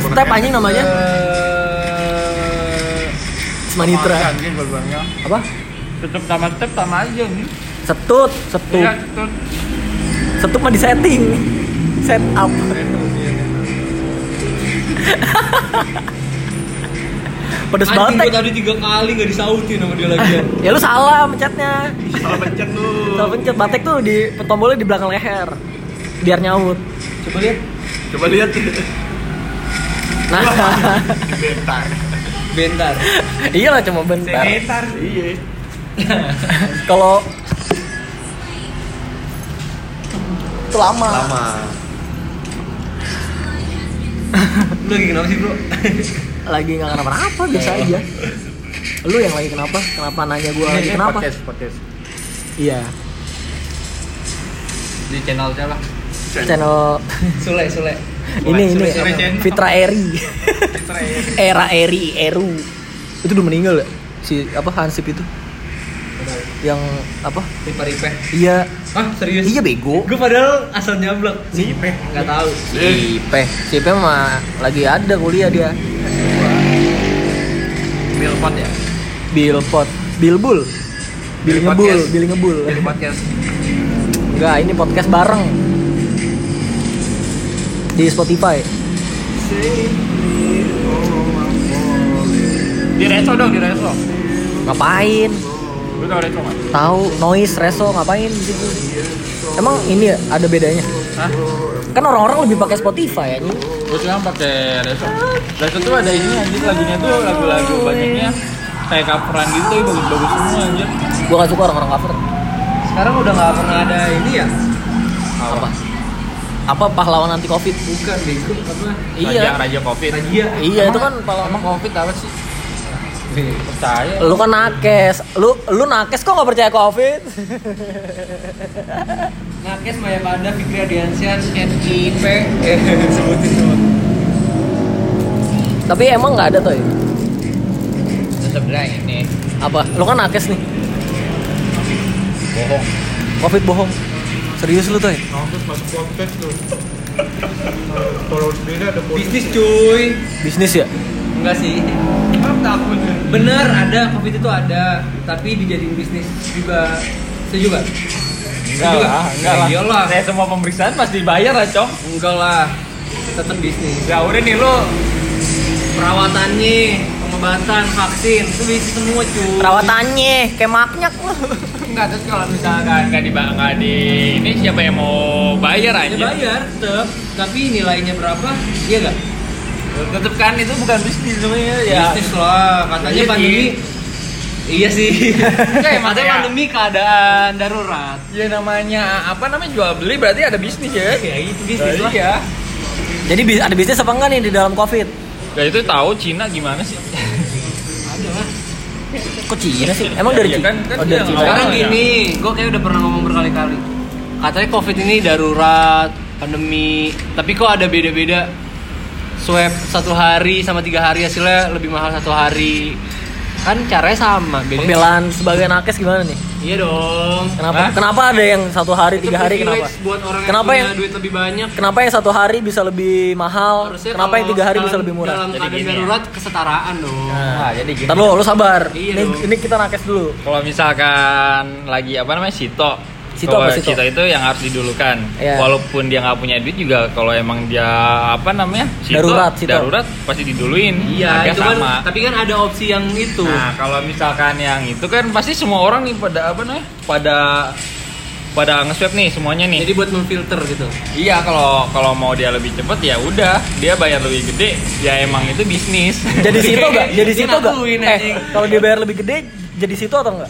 Step anjing namanya. Eh, Semanitra. Bilangnya. Apa? Tetep sama step sama aja nih. Setut, setup. Iya, tetep. Setup mah di setting. Set up. Pedes Anjing banget. Tek. tadi tiga kali nggak disautin sama dia lagi. Ya lu salah mencetnya. Salah pencet lu. Salah pencet batek tuh di tombolnya di belakang leher. Biar nyaut. Coba lihat. Coba lihat. Nah, Bentar. Bentar. iya lah cuma bentar. Bentar. Iya. Kalau itu lama. Lama. Lu lagi kenapa sih, Bro? Lagi nggak kenapa-napa biasa aja. Lu yang lagi kenapa? Kenapa nanya gua lagi kenapa? Podcast, podcast. Iya. Di channel lah. Channel Sule, Sule. ini ini. Fitra Eri. Era Eri Eru. Itu udah meninggal ya? Si apa Hansip itu? Yang apa? Ripe Ripe. Iya. Ah, serius? Iya bego. Gue padahal asal nyablak. Si Ipe. Enggak tahu. Si Ipe. Si Ipe mah lagi ada kuliah dia. Milpot ya. Bilpot, Bilbul. Bil Bil ngebul, podcast. bil ngebul. Dari podcast. Enggak, ini podcast bareng. Di Spotify. Di reso dong, di reso. Ngapain? Lu tau reso nggak? Tahu noise reso ngapain di situ? Emang ini ada bedanya? Hah? Kan orang-orang lebih pakai Spotify ya. Gue sekarang pakai reso. Reso tuh ada ini anjir lagunya tuh lagu-lagu banyaknya kayak coveran gitu tapi bagus-bagus semua anjir. Gua gak suka orang-orang cover. Sekarang udah nggak pernah ada ini ya? Apa? Apa pahlawan anti Covid? Bukan bego apa? Raja, Iya. Raja Covid. Raja. Iya, itu kan pahlawan. Emang Covid apa sih? Percaya. Lu kan nakes. Lu lu nakes kok nggak percaya Covid? Nakes Maya Panda, Fikri Adiansyah, NIP, eh sebutin semua. Tapi emang nggak ada tuh. ya? Tetep bilang ini Apa? Lu kan nakes nih. bohong. Covid bohong. Serius lu tuh? ya? Nonton masuk podcast tuh. Kalau beda ada. Bisnis cuy. Bisnis ya? Enggak sih. takut. Bener ada covid itu ada, tapi dijadiin bisnis juga. Setuju gak? Enggak lah, enggak lah. Iyalah. Saya semua pemeriksaan pasti bayar lah, Cong. Enggak lah. Tetap bisnis. Ya udah nih lu Perawatannya, pengobatan, vaksin, itu bisnis semua cuy. Perawatannya kayak maknyak lu. enggak terus kalau misalkan enggak di enggak di ini siapa yang mau bayar Ya aja? bayar tetap, tapi nilainya berapa? Iya gak? Tetep kan itu bukan bisnis sebenarnya ya. Bisnis lah, katanya Iya pandemi. Iya sih. Enggak, katanya ya. pandemi keadaan darurat. Ya namanya apa namanya jual beli berarti ada bisnis ya. Ya itu bisnis lah. Iya. Jadi ada bisnis apa enggak nih di dalam covid? Ya itu tahu Cina gimana sih? Ada lah. Kok Cina sih? Emang dari Iya Cina? kan, kan oh, dari Cina. Sekarang ya. gini, gue kayak udah pernah ngomong berkali-kali. Katanya covid ini darurat, pandemi, tapi kok ada beda-beda. Swab satu hari sama tiga hari hasilnya lebih mahal satu hari. Kan caranya sama, beda. Pembelaan sebagai nakes gimana nih? Iya dong. Kenapa? Hah? Kenapa ada yang satu hari, Itu tiga hari kenapa? Buat orang Kenapa yang yang- punya duit lebih banyak. Kenapa yang satu hari bisa lebih mahal? Harusnya Kenapa yang tiga hari bisa lebih murah? Dalam Jadi gini ya. darurat kesetaraan dong. Nah, jadi gini. Ntar lu, lu sabar. Iya ini, dong. ini kita nakes dulu. Kalau misalkan lagi apa namanya Sito. Sito Kalau apa Sito? itu yang harus didulukan. Iya. Walaupun dia nggak punya duit juga kalau emang dia apa namanya? Sito, Darurat, Sito. darurat pasti diduluin. Iya, Harga itu kan. sama. Tapi kan ada opsi yang itu. Nah, kalau misalkan yang itu kan pasti semua orang nih pada apa namanya? Pada pada nge-swab nih semuanya nih. Jadi buat memfilter gitu. Iya, kalau kalau mau dia lebih cepet ya udah, dia bayar lebih gede, ya emang itu bisnis. Jadi situ gak? Jadi situ gak? ngakuin, Eh, kalau dia bayar lebih gede, jadi situ atau enggak?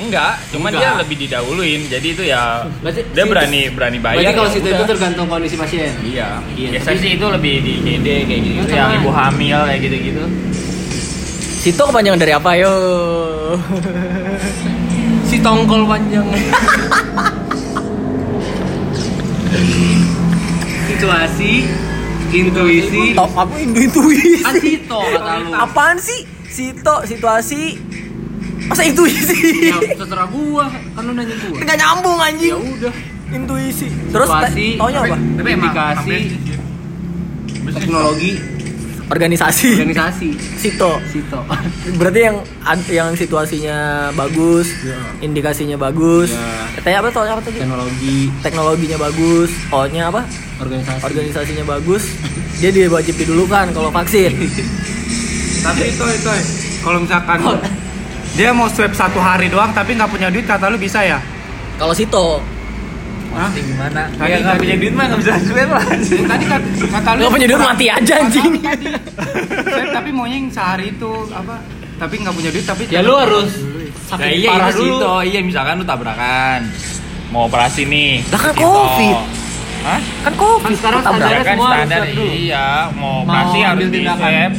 Enggak, cuma Enggak. dia lebih didahuluin. Jadi itu ya Berarti dia situ- berani berani bayar. Berarti kalau ya situ udah. itu tergantung kondisi pasien. Iya. Iya, Biasanya tapi- sih itu lebih di GD kayak gitu, Kan yang ibu hamil kayak gitu-gitu. Situ kepanjangan dari apa yo? Si tongkol panjang. Situasi, intuisi, Top intuisi. kan Sito kata lu. Apaan sih? Sito, situasi. Masa intuisi? Ya terserah gua, kan lu nanya gua. Enggak nyambung Ya anjing. udah. Intuisi. Terus Situasi, taunya apa? Tapi indikasi, teknologi, Organisasi. organisasi. Sito. Sito. Berarti yang yang situasinya bagus, indikasinya bagus. Ya. Katanya apa taunya apa tadi? Teknologi, Teknologinya bagus, O-nya apa? organisasi. Organisasinya bagus. Dia diwajib didulukan kalau vaksin. Tapi itu itu kalau misalkan dia mau swab satu hari doang tapi nggak punya duit kata lu bisa ya? Kalau Sito Hah? gimana? Tadi- Kayak nggak tadi- punya duit mah nggak bisa swab lah. Tadi kan kata lu nggak punya duit mati aja anjing. tapi maunya yang sehari itu apa? Tapi nggak punya duit tapi Ya lu harus Nah, sakit iya parah itu dulu. Sito. Iya misalkan lu tabrakan mau operasi nih. Lah kan Sito. Covid. Hah? Kan covid. Kan sekarang standarnya Ya kan semua standar iya mau operasi harus ambil di tindakan. swab.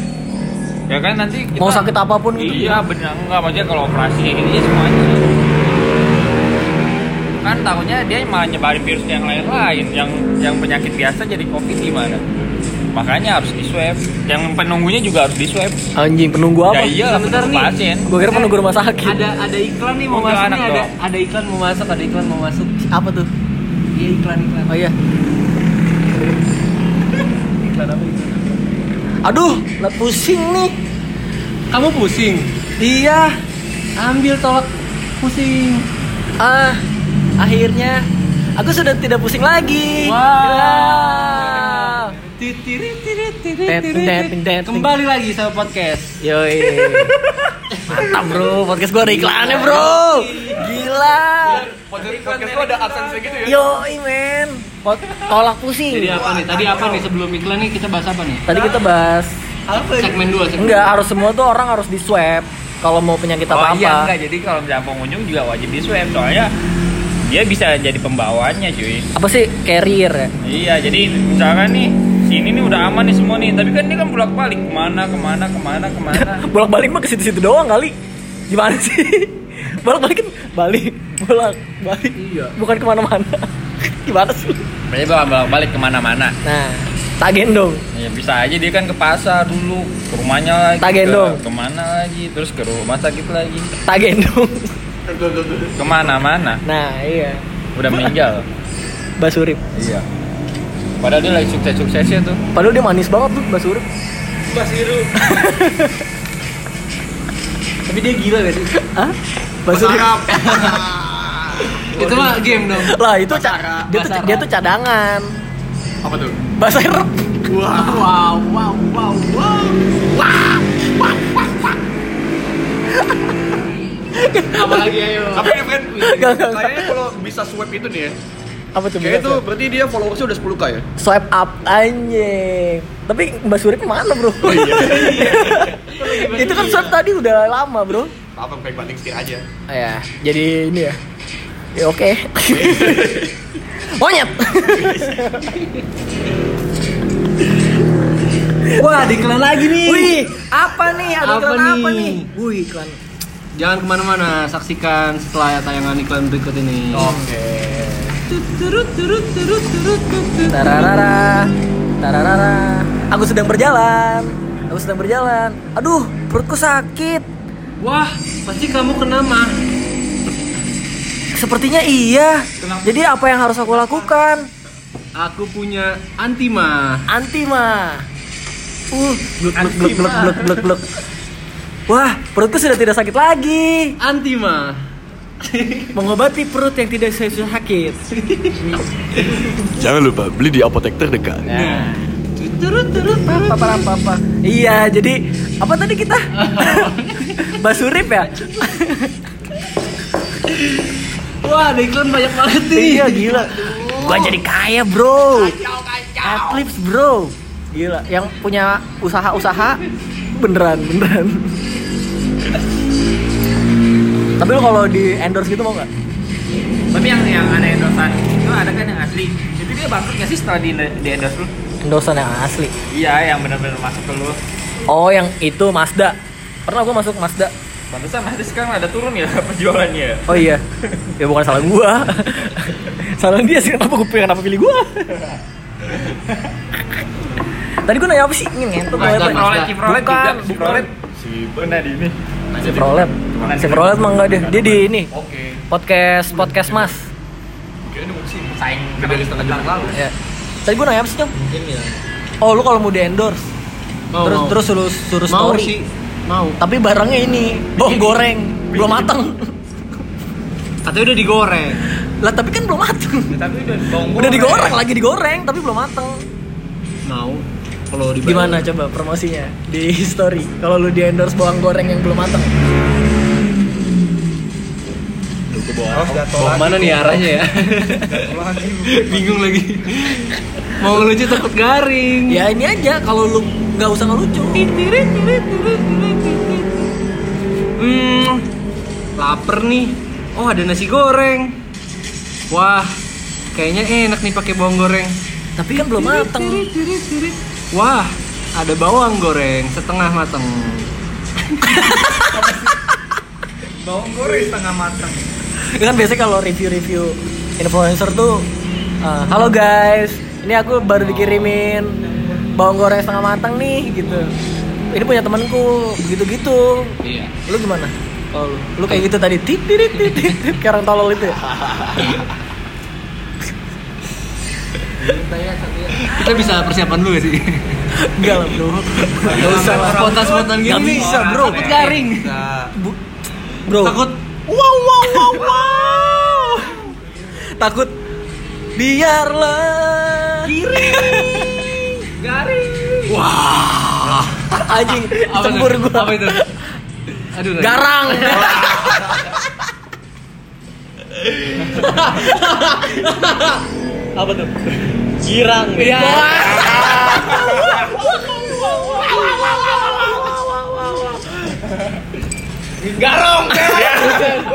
Ya kan nanti kita, Mau sakit apa pun gitu. Iya benar enggak maksudnya kalau operasi kayak gitu ya semuanya. Kan takutnya dia malah nyebarin virus yang lain-lain yang yang penyakit biasa jadi covid gimana? Makanya harus di swab. Yang penunggunya juga harus di swab. Anjing penunggu apa? Ya iya, Sebentar penunggu nih. pasien. Gue kira penunggu rumah sakit. Ada ada iklan nih mau Mobil masuk nih ada dong. ada iklan mau masuk ada iklan mau masuk. Apa tuh? Iya iklan iklan. Oh iya. Iklan apa iklan? Aduh, lah pusing nih. Kamu pusing? Iya. Ambil tolak pusing. Ah, akhirnya aku sudah tidak pusing lagi. Wow. Ya. Tet. Kembali lagi sama podcast. Yoi. Mantap bro, podcast gue ada iklannya bro. Gila. Podcast lu ada adsense gitu ya? Yoi men. Tolak pusing. Jadi apa nih? Tadi apa nih sebelum iklan nih kita bahas apa nih? Tadi kita bahas Segmen 2 segmen enggak harus semua tuh orang harus di swab kalau mau penyakit Oh apa iya apa. enggak jadi kalau misalnya pengunjung juga wajib di swab soalnya dia bisa jadi pembawanya cuy. Apa sih carrier ya? Iya, jadi misalkan nih sini nih udah aman nih semua nih, tapi kan ini kan bolak balik ke mana ke mana ke mana ke mana. bolak balik mah ke situ-situ doang kali. Gimana sih? bolak balik kan balik, bolak balik. Iya. Bukan ke mana-mana. Gimana sih? Berarti bakal bolak balik ke mana-mana. Nah, tak gendong. Ya bisa aja dia kan ke pasar dulu, ke rumahnya lagi, Tak gendong. ke ke mana lagi, terus ke rumah sakit lagi, Tak gendong. ke mana-mana. Nah, iya. Udah meninggal. Basurip. Iya. Padahal dia lagi sukses-suksesnya tuh. Padahal dia manis banget tuh Mbak Surip. Basiru. Tapi dia gila gak sih? Hah? Mbak Surip. Itu mah game dong. Lah itu ca- dia tuh dia tuh cadangan. Apa tuh? Bahasa Arab. Wow, wow, wow, wow. Apalagi ayo. Tapi ya friend, Gak, gak, gak. kayaknya kalau bisa swipe itu nih ya. Apa tuh? Tuh Swipe? berarti dia followersnya udah 10k ya? swipe up anjing. Tapi Mbak Surip mana, Bro? Oh iya. itu kan swipe tadi udah lama, Bro. Apa kayak banting setir aja. Ya, jadi ini ya. Ya oke. Monyet. Wah, ada iklan lagi nih. Wih, apa nih? Ada Apa iklan apa nih? nih? Wih, iklan. Jangan ke mana-mana, saksikan setelah tayangan iklan berikut ini. Oke. Tararara. Tararara. Aku sedang berjalan. Aku sedang berjalan. Aduh, perutku sakit. Wah, pasti kamu kena mah. Sepertinya iya. Jadi apa yang harus aku lakukan? Aku punya antima. Anti mah. Uh, blek blek blek blek blek blek blek. Wah, perutku sudah tidak sakit lagi. Antima. Mengobati perut yang tidak sakit. Jangan lupa beli di apotek terdekat. Turut turut papa papa papa. Iya, jadi apa tadi kita? Basurip ya? Wah, ada iklan banyak banget nih. iya gila. Gua jadi kaya, Bro. Adlibs, Bro. Gila, yang punya usaha-usaha beneran, beneran. Tapi lo kalau di endorse gitu mau nggak? Tapi yang yang ada endorsean itu ada kan yang asli. Itu dia bangkrut nggak sih setelah di, di endorse lu? Endorsean yang asli. Iya, yang benar-benar masuk ke lu. Oh, yang itu Mazda. Pernah gua masuk Mazda. Pantesan masih sekarang ada turun ya penjualannya. Oh iya. Ya bukan salah gua. salah dia sih kenapa gua kenapa pilih gua. Tadi gua nanya apa sih? Ini ngentot nanya apa? Mazda. Chevrolet Bukan, juga, bukan. Chevrolet. Si di ini. Chevrolet. Chevrolet mah enggak deh. Dia di ini. Oke. Podcast podcast Mas. Kira ini mau sih. Saing dari setengah jam lalu. Ya. Tadi gua nanya apa sih, Cong? Ini ya. Oh, lu kalau mau di endorse Mau, terus mau. terus suruh mau story. sih. Mau. Tapi barangnya ini bawang goreng, belum matang. Katanya udah digoreng. Lah tapi kan belum matang. Tapi udah bawang Udah digoreng lagi digoreng tapi belum matang. Mau. Kalau di Gimana coba promosinya di story? Kalau lu di endorse bawang goreng yang belum matang. Jatuh Mau lagi. mana nih arahnya ya? Lagi. Bingung lagi. Mau ngelucu takut garing. Ya ini aja kalau lu nggak usah ngelucu. Hmm, lapar nih. Oh ada nasi goreng. Wah, kayaknya enak nih pakai bawang goreng. Tapi kan belum matang. Wah, ada bawang goreng setengah mateng. Bawang goreng setengah matang. kan biasanya kalau review-review influencer tuh uh, halo guys ini aku baru dikirimin bawang goreng setengah matang nih gitu ini punya temanku begitu gitu Iya. lu gimana? Oh, lu, lu kayak gitu tadi tit tit tit tit kayak orang tolol itu ya? Kita bisa persiapan dulu gak sih? enggak lah bro. Enggak usah. Lah Spontan-spontan gini. Nih. bisa, bro. Takut garing. Bu- bro. Takut. Wow wow wow wow. Takut. Biarlah. Garing. wah anjing cembur gua Apa itu? Aduh. garang Apa tuh? Girang. Iya. garong.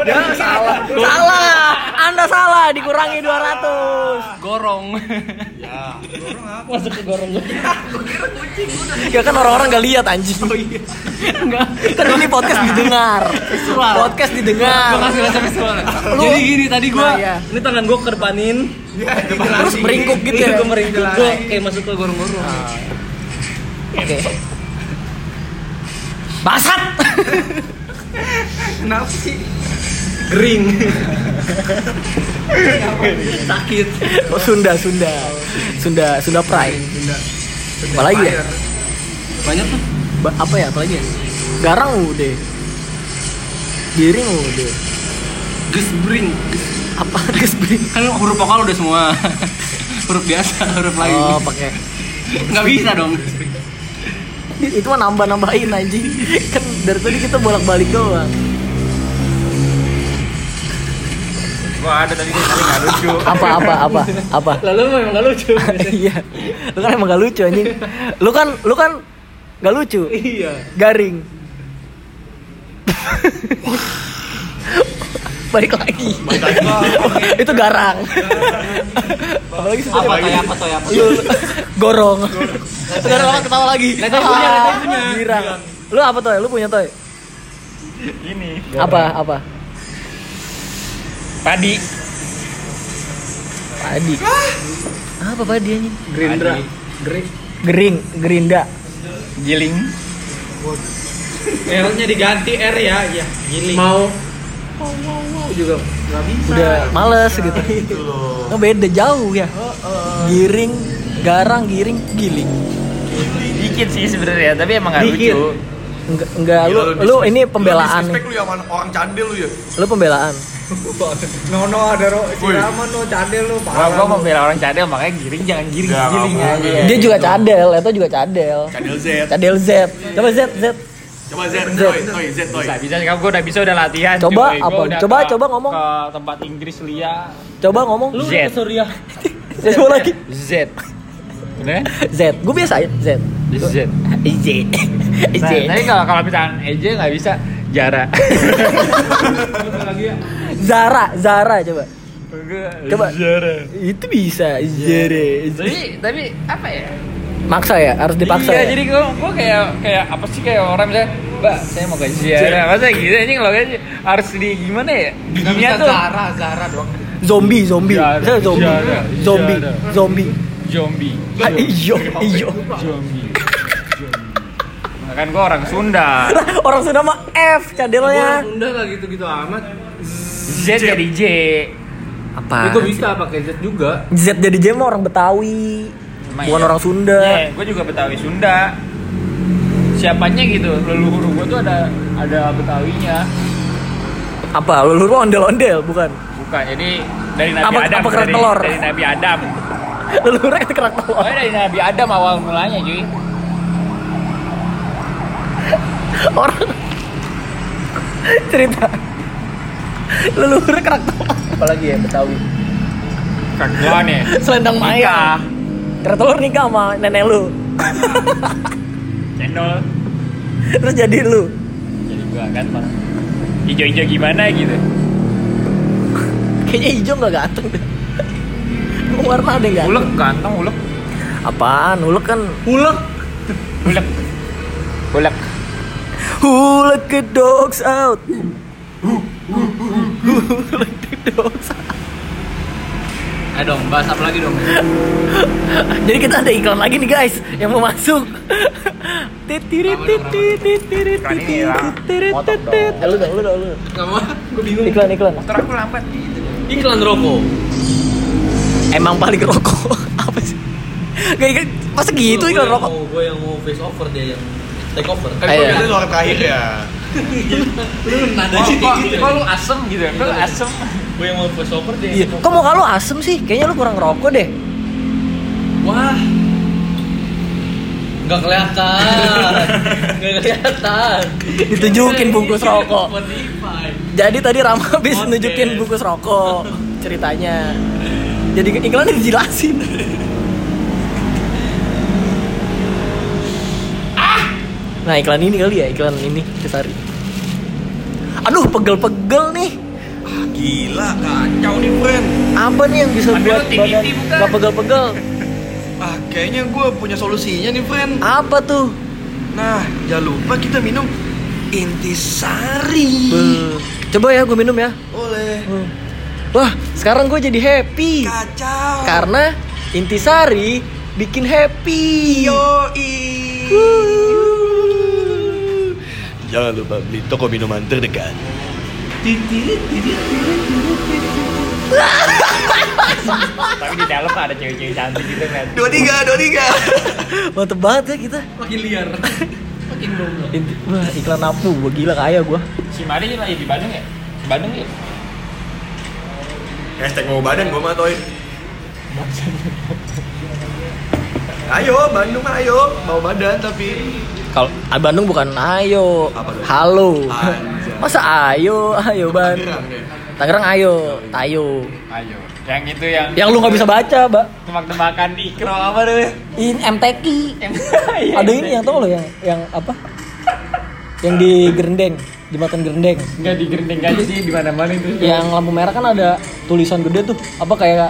Ya, salah. Salah. anda salah dikurangi 200 Gorong. masuk ke gorong. Ya kan orang-orang gak lihat anjing. Oh iya. Enggak. Kan ini podcast didengar. Podcast didengar. Gua kasih rasa visual. Jadi gini tadi gua, Nah, iya. ini tangan gua ke depanin. terus meringkuk gitu Iya, ya. gua meringkuk. Gua kayak masuk ke gorong-gorong. oke. basat Kenapa sih? Gering. sakit oh, Sunda Sunda Sunda Sunda Pride apa lagi ya Banyak tuh. Ba- apa ya apa lagi ya garang udah giring udah Gesbring. apa gesbring Kan huruf vokal udah semua. huruf biasa, huruf lain. oh pakai Nggak bisa dong. itu mah nambah nambahin aja kan dari tadi kita bolak balik doang Gua ada tadi tapi nggak lucu. apa apa apa apa? Lalu memang gak lucu. iya. Lu kan emang gak lucu anjing. Lu kan lu kan gak lucu. Iya. garing. Balik lagi. Itu garang. Apalagi sih Apa toy apa toy apa? lu gorong. Sekarang orang ketawa lagi. Punya, Neta punya. girang. Lu apa toy? Lu punya toy? Ini. apa apa Padi. padi apa padi anjing Gerindra. gering gerinda Giling. R-nya diganti R ya, ya. Giling. Mau wow wow wow juga nggak bisa. udah males gitu Nggak beda jauh ya giring garang giring giling Dikit sih sebenarnya, tapi emang nggak Dikit. lucu. enggak enggak lu lu disrespect- ini pembelaan Lu lu ya orang candil lu ya. lu pembelaan No no ada ro si Woi. Rama no cadel lu Gua parah. gua lu. mau bela orang cadel makanya giring jangan giring Nggak, giling nggak aja. dia juga cadel itu juga cadel Candil Z. cadel Z coba Z Z Coba Z, Toy, Toy, Z, Toy. Bisa bisa kamu gua udah bisa udah latihan. Coba, apa? Coba, coba ngomong. Ke tempat Inggris Lia. coba ngomong Lu Z. ke Surya. Z coba lagi Z. Bener? Z gue biasa aja Z Z. Z Nah, Z tapi kalau kalau misalkan EJ nggak bisa Jara. Zara Zara coba Coba. Jara. itu bisa Zara Tapi tapi apa ya? maksa ya harus dipaksa iya, ya jadi gua, gua kayak kayak apa sih kayak orang misalnya, Mbak, saya mau ke Jara. Masa gitu anjing lo kan harus di gimana ya? Giginya tuh Zara, Zara dong. zombie zombie Zara, zombie Zara, zombie Zara. zombie zombie. Iyo iyo Zombie. Nah, kan gua orang Sunda. orang sudah mah F cadelnya Sunda nggak gitu-gitu amat. Z jadi J. apa Gue bisa pakai Z juga. Z jadi J mah orang Betawi Emang bukan iya? orang Sunda Iya, gue juga Betawi Sunda. Siapanya gitu, leluhur gue tuh ada ada Betawinya. apa lu lu ondel-ondel bukan Bukan, jadi dari Nabi Apa- Adam. apa dari, telur? dari Nabi Adam. lu lu itu kerak telur Oh, dari Nabi Adam awal mulanya, cuy. orang cerita leluhur kerak telur apalagi ya Betawi Kagak nih. selendang maya kerak telur nikah sama nenek lu Cendol. terus jadi lu Jadi gua kan Bang. Ijo-ijo gimana gitu. kayaknya hijau nggak ganteng deh warna ada yang ganteng Ulek ganteng, ulek. apaan ulek kan Ulek. Ulek. Ulek. Hulek the dogs out Ayo dong, bahas apa lagi dong? Jadi kita ada iklan lagi nih guys Yang mau masuk ya, titirit motong dong. titirit. Eh, Lu dong, lu dong, lu Gak mau, gue bingung. Iklan, iklan Motor aku lambat. Iklan rokok. Emang paling rokok Apa sih? Gak iklan, masa gitu iklan rokok? Gue yang mau face over dia yang take over. Kan Ayo. gua biasanya orang terakhir ya. Lu nada Kok, gitu. kok, kok lu asem gitu? Kok lu asem? Gue yang mau face over dia. Iya, kok muka lu asem sih? Kayaknya lu kurang rokok deh Wah. Gak kelihatan. Gak kelihatan. Ditunjukin bungkus rokok. Jadi tadi Rama habis nunjukin bungkus rokok ceritanya. Jadi iklannya dijelasin. Nah iklan ini kali ya iklan ini Kesari. Aduh pegel-pegel nih. Gila, kacau nih, friend. Apa nih yang bisa Tapi buat badan gak pegel-pegel? Ah, kayaknya gue punya solusinya nih, friend. Apa tuh? Nah, jangan lupa kita minum intisari. Coba ya gue minum ya. Boleh. Hmm. Wah sekarang gue jadi happy Kacau. karena intisari bikin happy. Yoi. Jangan lupa beli toko minuman terdekat. Tapi di dalam ada cewek-cewek cantik gitu kan. Dua tiga, dua tiga. Mantep banget ya kita. Makin liar. Makin goblok. Inti- Wah, iklan napu, gua gila kaya gua. Si Mari lagi di Bandung ya? Bandung ya? Hashtag mau badan gua mah toy. Ayo, Bandung ayo, mau badan tapi Kalau ah, Bandung bukan ayo, halo. Anjay. Masa ayo, ayo Bandung. Tangerang ya. Tangerang ayo, tayo. Ayo. Yang itu yang Yang lu nggak bisa baca, Mbak. tebak-tebakan ikro apa tuh? In MTQ. Iya, Ada ini yang tau lo yang yang apa? Yang di Gerendeng, jembatan Gerendeng. Enggak di gerendeng aja sih di mana-mana itu. Yang lampu merah kan ada tulisan gede tuh, apa kayak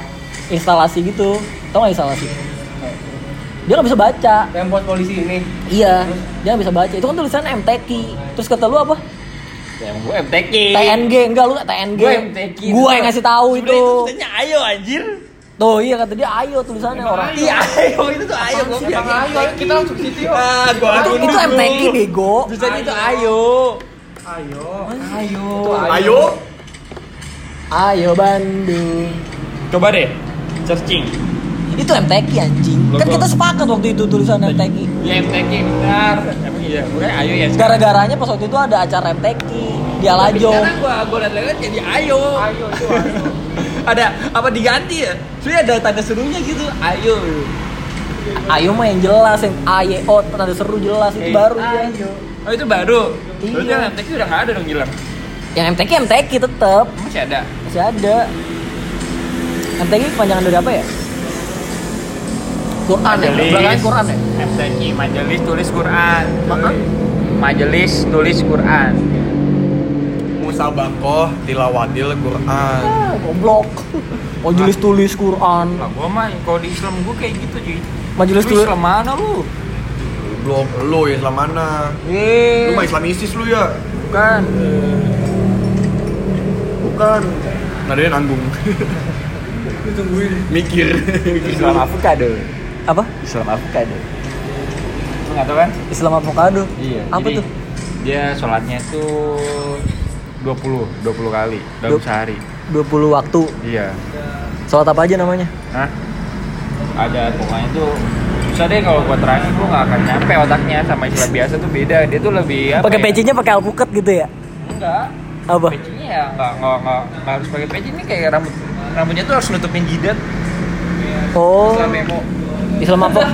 instalasi gitu. Tau gak instalasi? Dia nggak bisa baca. Yang buat polisi ini. Iya, dia nggak bisa baca. Itu kan tulisan MTQ. Terus kata lu apa? Yang gue MTQ. TNG enggak lu TNG. Gue MTQ. Gua yang ngasih tahu itu. tulisannya ayo anjir. Tuh iya kata dia ayo tulisannya orang. Iya, ayo itu tuh ayo gue bilang. Ayo, kita langsung ke situ yuk. Ah, gua Itu, itu. MTQ bego. Tulisannya itu ayo. Ayo. Ayo. ayo. Ayo Bandung. Coba deh searching. Itu MTQ anjing. Kan Logo. kita sepakat waktu itu tulisan MTQ. Ya MTQ benar. Emang iya, bukan ayo ya. sekarang. Gara-garanya pas waktu itu ada acara MTQ di Tapi Alajo. Sekarang gua gua lihat-lihat jadi ayo. Ayo itu ayo. ada apa diganti ya? Soalnya ada tanda serunya gitu. Ayo. Ayo mah yang jelas yang AYO tanda seru jelas itu Eh, baru dia. Oh itu baru. Iya. Berarti yang MTQ udah nggak ada dong Gilang. Yang MTQ MTQ tetap Masih ada. masih ada. MTQ kepanjangan dari apa ya? Quran ya, belakangnya Quran ya. MTQ Majelis Tulis Quran. Maaf? Majelis Tulis Quran. Musabakoh tilawatil Quran. Ah, goblok. Majelis tulis Quran. Lah gua mah kalau di Islam gua kayak gitu cuy. Majelis tulis Islam mana lu? Blok lu ya Islam mana? Eh, Lu mah Islam ISIS lu ya? bukan. Bukan. Nadanya nanggung. Mikir. Islam avocado. Apa? Islam avocado. Nggak tahu kan? Islam avocado. Iya. Apa jadi tuh? Dia sholatnya tuh 20 20 kali dalam Du- sehari. 20 waktu. Iya. Sholat apa aja namanya? Hah? Ada pokoknya tuh susah deh kalau gua terangin gua nggak akan nyampe otaknya sama Islam biasa tuh beda. Dia tuh lebih apa Pakai ya? pecinya pakai alpukat gitu ya? Enggak. Apa? Pecinya ya nggak nggak nggak nggak harus pakai peci ini kayak rambut rambutnya tuh harus nutupin jidat. Oh. Islam emo. Islam apa?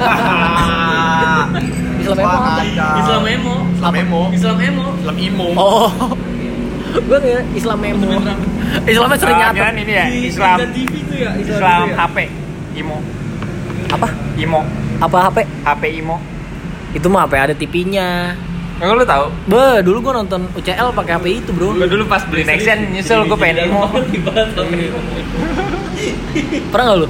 Islam apa? Islam emo. Islam emo. Islam emo. Islam imo. Oh. Gue kira Islam memo. Islamnya sering Ah, nyata. kan ini ya Islam ya. Islam ya. HP imo Apa? imo Apa HP? HP imo. Itu mah HP ada TV-nya. Enggak lu tahu? Be, dulu gua nonton UCL pakai HP itu, Bro. Gue dulu pas beli Nexen nyesel gue pengen imo. Pernah gak lu?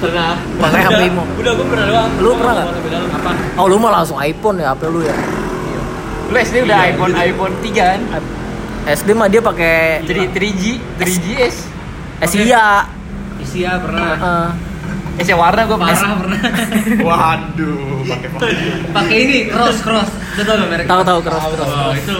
Pernah. Pakai HP Imo. Udah gue pernah doang. Lu pernah nggak? Sampai dalam apa? Oh, lu mah langsung iPhone ya HP lu ya. Lu SD udah iPhone iPhone 3 kan? SD mah dia pakai 3 3G 3GS. Asia. Isia pernah. Heeh. Es yang warna gue Parah pernah. Waduh, pakai Pakai ini cross cross. Itu tau merek? Tahu tahu keras keras. Oh, itu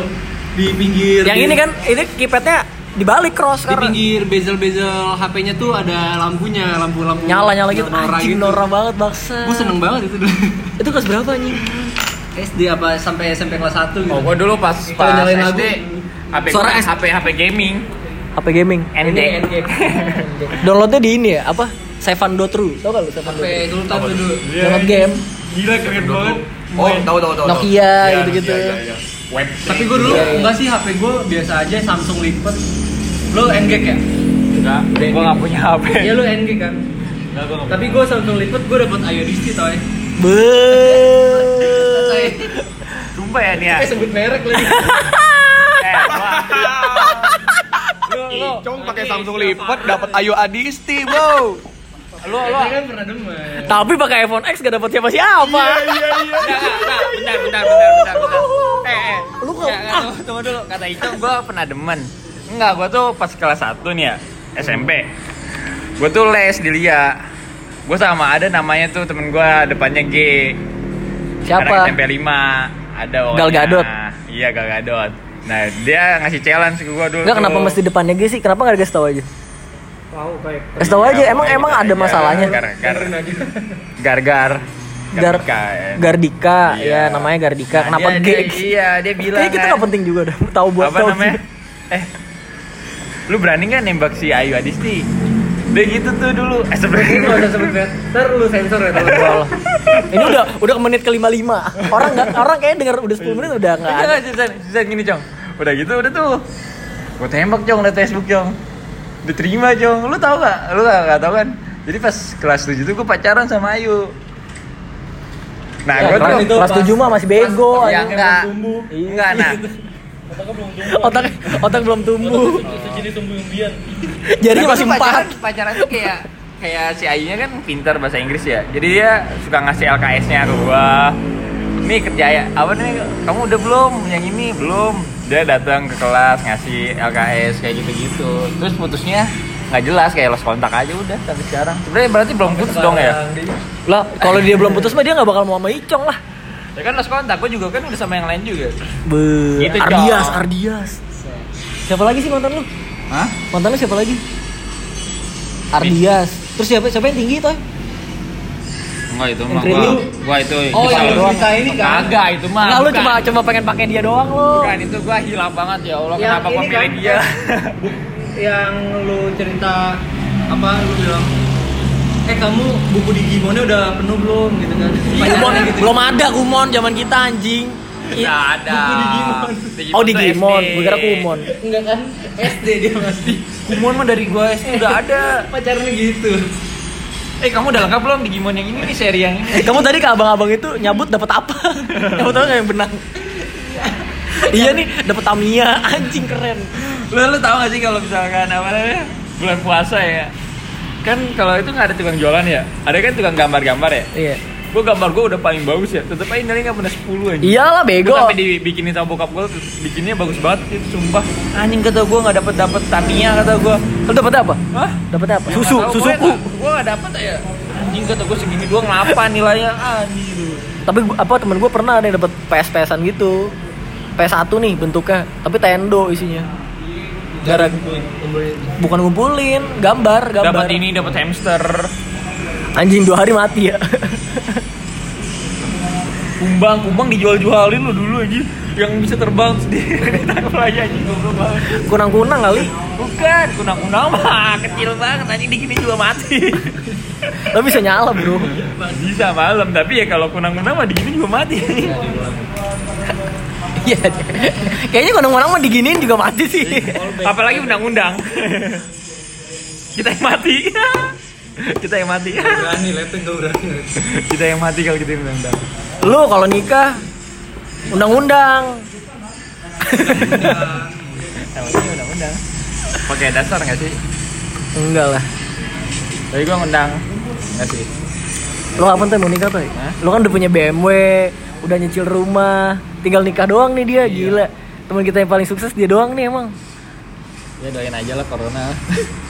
di pinggir. Yang ini kan ini keypadnya dibalik cross di karena pinggir bezel-bezel HP-nya tuh ada lampunya, lampu-lampu nyala nyala gitu. norak Anjing norak banget baksa. Gue seneng banget itu dulu. Itu kelas berapa anjing? SD apa sampai SMP kelas 1 gitu. Oh, gue dulu pas pas nyalain SD lagu. HP Suara HP HP gaming HP gaming. ND. Downloadnya di ini ya, apa? Seven Do True. Tau gak lu Seven Do HP True? Sultan tuh dulu. Download game. Gila keren banget. Oh, tahu tahu tahu. tahu. Nokia Iya, gitu-gitu. iya, iya, iya. Web. Tapi gue dulu enggak sih HP gue biasa aja Samsung lipat. Lo NG ya? Enggak, gue gak punya HP. Iya lo NG kan. Tapi gue Samsung lipat gue dapet IODC toy. Be. Sumpah ya nih ya. Eh sebut merek lagi. Eh. Lu lu Icong pakai Samsung lipat dapat Ayu Adisti, bro. Lu lu. Kan pernah demen. Tapi pakai iPhone X gak dapet siapa-siapa. Enggak, enggak, enggak, bentar, bentar, bentar, bentar, bentar. Eh, eh. Lu kok- tunggu, dulu. Kata Icong, gue pernah demen. Enggak, gue tuh pas kelas 1 nih ya, SMP. Gue tuh les di Lia. Gue sama ada namanya tuh temen gue depannya G. Siapa? Anak SMP 5. Ada pokoknya. Gal Gadot. Iya, Gal Gadot. Nah dia ngasih challenge ke gue dulu. Enggak kenapa mesti depannya G sih? Kenapa nggak dikasih tahu aja? Tahu Kasih tahu aja, emang emang ada masalahnya. Gar gar gar gar Gar Gardika, ya. Gardika, Iya. ya namanya Gardika. Nah, Kenapa dia- G? dia- Iya dia bilang Kayak kita kan. nggak penting juga dah. Tahu buat apa tahu. namanya? Eh, lu berani nggak nembak si Ayu Adisti? Dia gitu tuh dulu. Eh sebenarnya Ini nggak usah sebut bet. Ntar lu sensor ya teman. Ini udah udah ke menit ke 55. Orang nggak orang kayaknya denger udah 10 menit udah nggak ada. Enggak, sisa gini, Cong. Udah gitu, udah tuh. Gue tembak, Cong, dari Facebook, Cong. Diterima, Cong. Lu tau gak? Lu gak, gak tau kan? Jadi pas kelas 7 tuh gue pacaran sama Ayu. Nah, Ya, gue kelas, tuh... kelas 7 mah masih bego. Ya, anjing. enggak. Enggak, nah. Otak otak belum tumbuh. Sejenis tumbuh umbian. Jarinya Nah, masih empat. Pacaran, pacaran tuh kayak kayak si Ayunya kan pintar bahasa Inggris ya. Jadi dia suka ngasih LKS-nya ke gua. Nih kerja ya, apa nih? Kamu udah belum? Yang ini belum. Dia datang ke kelas ngasih LKS kayak gitu-gitu. Terus putusnya nggak jelas kayak los kontak aja udah sampai sekarang. Sebenarnya berarti belum putus dong ya? Lah, kalau dia belum putus mah dia nggak bakal mau sama Icong lah. Ya kan los kontak, gua juga kan udah sama yang lain juga. Be, Gitu, Cong. Ardias, Ardias. Siapa lagi sih mantan lu? Hah? Mantan lu siapa lagi? Ardias. Terus siapa siapa yang tinggi toh? Enggak itu mah gua. Gua itu Oh, bisa yang cerita ini kan? Kagak itu mah. Nah, lu cuma cuma pengen pakai dia doang lu. Bukan itu gua hilang banget ya Allah Yang kenapa gua milih kan, dia. Yang lu cerita apa lu bilang eh kamu buku Digimonnya udah penuh belum gitu kan Kumon, Pacarnya gitu. belum ada Kumon zaman kita anjing. Enggak ada. Oh di tuh Gimon, SD. gue kira Kumon. enggak kan SD dia masih Kumon mah dari gua SD udah ada. pacarnya gitu Eh kamu udah lengkap belum di Gimon yang ini nih seri yang ini? Eh, kamu tadi ke abang-abang itu nyabut dapat apa? Tahu nggak yang benang? iya nih, dapat Tamiya, anjing keren. Lu lu tahu gak sih kalau misalkan apa namanya? Bulan puasa ya. Kan kalau itu nggak ada tukang jualan ya. Ada kan tukang gambar-gambar ya. Iya. Gua gambar gua udah paling bagus ya. Tetep aja nilainya nggak pernah 10 aja. Iyalah bego. Sampai dibikinin sama bokap gua bikinnya bagus banget itu sumpah. Anjing kata gua nggak dapet dapet Tamiya kata gua. Lu dapat apa? Hah? Dapat apa? Ya, Susu, susuku. Gua gak dapet ya. Anjing kata gua segini doang ngapa nilainya anjing. Tapi apa temen gue pernah ada yang dapat PS-PSan gitu. PS1 nih bentuknya, tapi tendo isinya. Gara bukan ngumpulin, gambar, gambar. Dapat ini, dapat hamster. Anjing dua hari mati ya. Kumbang, kumbang dijual-jualin lu dulu aja. Yang bisa terbang sendiri. Ditangkap aja anjing goblok banget. Kunang-kunang kali. Bukan, kunang-kunang mah kecil banget anjing digini juga mati. Tapi bisa nyala, Bro. bisa malam, tapi ya kalau kunang-kunang mah digini juga mati. Iya. Kayaknya kunang-kunang mah diginiin juga mati sih. Apalagi undang-undang. Kita yang mati. Kita yang mati. berani leteng gak berani Kita yang mati kalau kita yang undang-undang. Lu kalau nikah undang-undang. Undang-undang. Pakai dasar nggak sih? Enggak lah. Tapi gua ngundang nggak sih? Lo apa tuh mau nikah tuh? Lo kan udah punya BMW, udah nyicil rumah, tinggal nikah doang nih dia, gila. Teman kita yang paling sukses dia doang nih emang. Ya doain aja lah corona.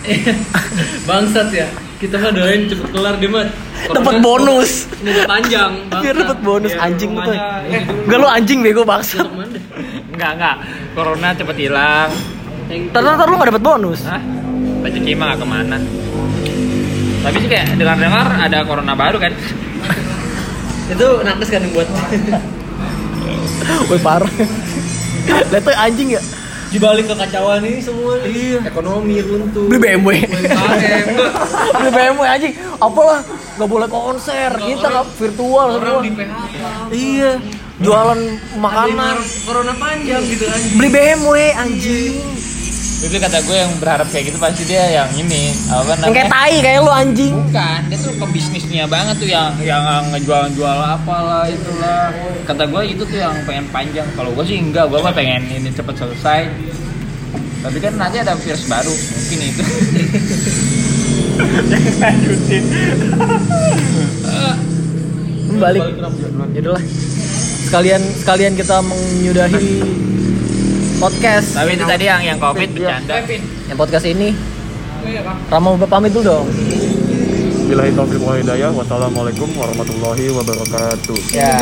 bangsat ya kita mah doain cepet kelar dia mah Dapat bonus. semoga panjang Biar dapat bonus Iya, anjing tuh. ini dulu. Enggak lo anjing bego bangsat. Enggak, enggak. Corona cepet hilang. Ntar ntar lu gak dapat bonus. Hah? Rezeki mah gak ke mana. Tapi sih kayak dengar-dengar ada corona baru kan? itu nakes kan yang buat Woi parah. Lihat tuh anjing ya. Dibalik kekacauan ini semua iya. ekonomi runtuh Beli BMW. Enggak Beli BMW anjing. Apalah nggak boleh konser. Kita nggak virtual semua. orang di PHK Iya. Jualan makanan corona panjang gitu kan Beli BMW anjing. Itu kata gue yang berharap kayak gitu pasti dia yang ini apa Yang kayak tai kayak lu anjing. Bukan, dia tuh pebisnisnya banget tuh yang yang ngejual-jual apalah itulah. Kata gue itu tuh yang pengen panjang. Kalau gue sih enggak, gue mah pengen ini cepet selesai. Tapi kan nanti ada virus baru, mungkin itu. Lanjutin. Balik. Yaudahlah. Sekalian sekalian kita menyudahi podcast. Tapi itu tadi yang yang covid bercanda. Yang podcast ini. Rama udah pamit dulu dong. Bilahi taufiq wal hidayah. Wassalamualaikum warahmatullahi wabarakatuh. Ya.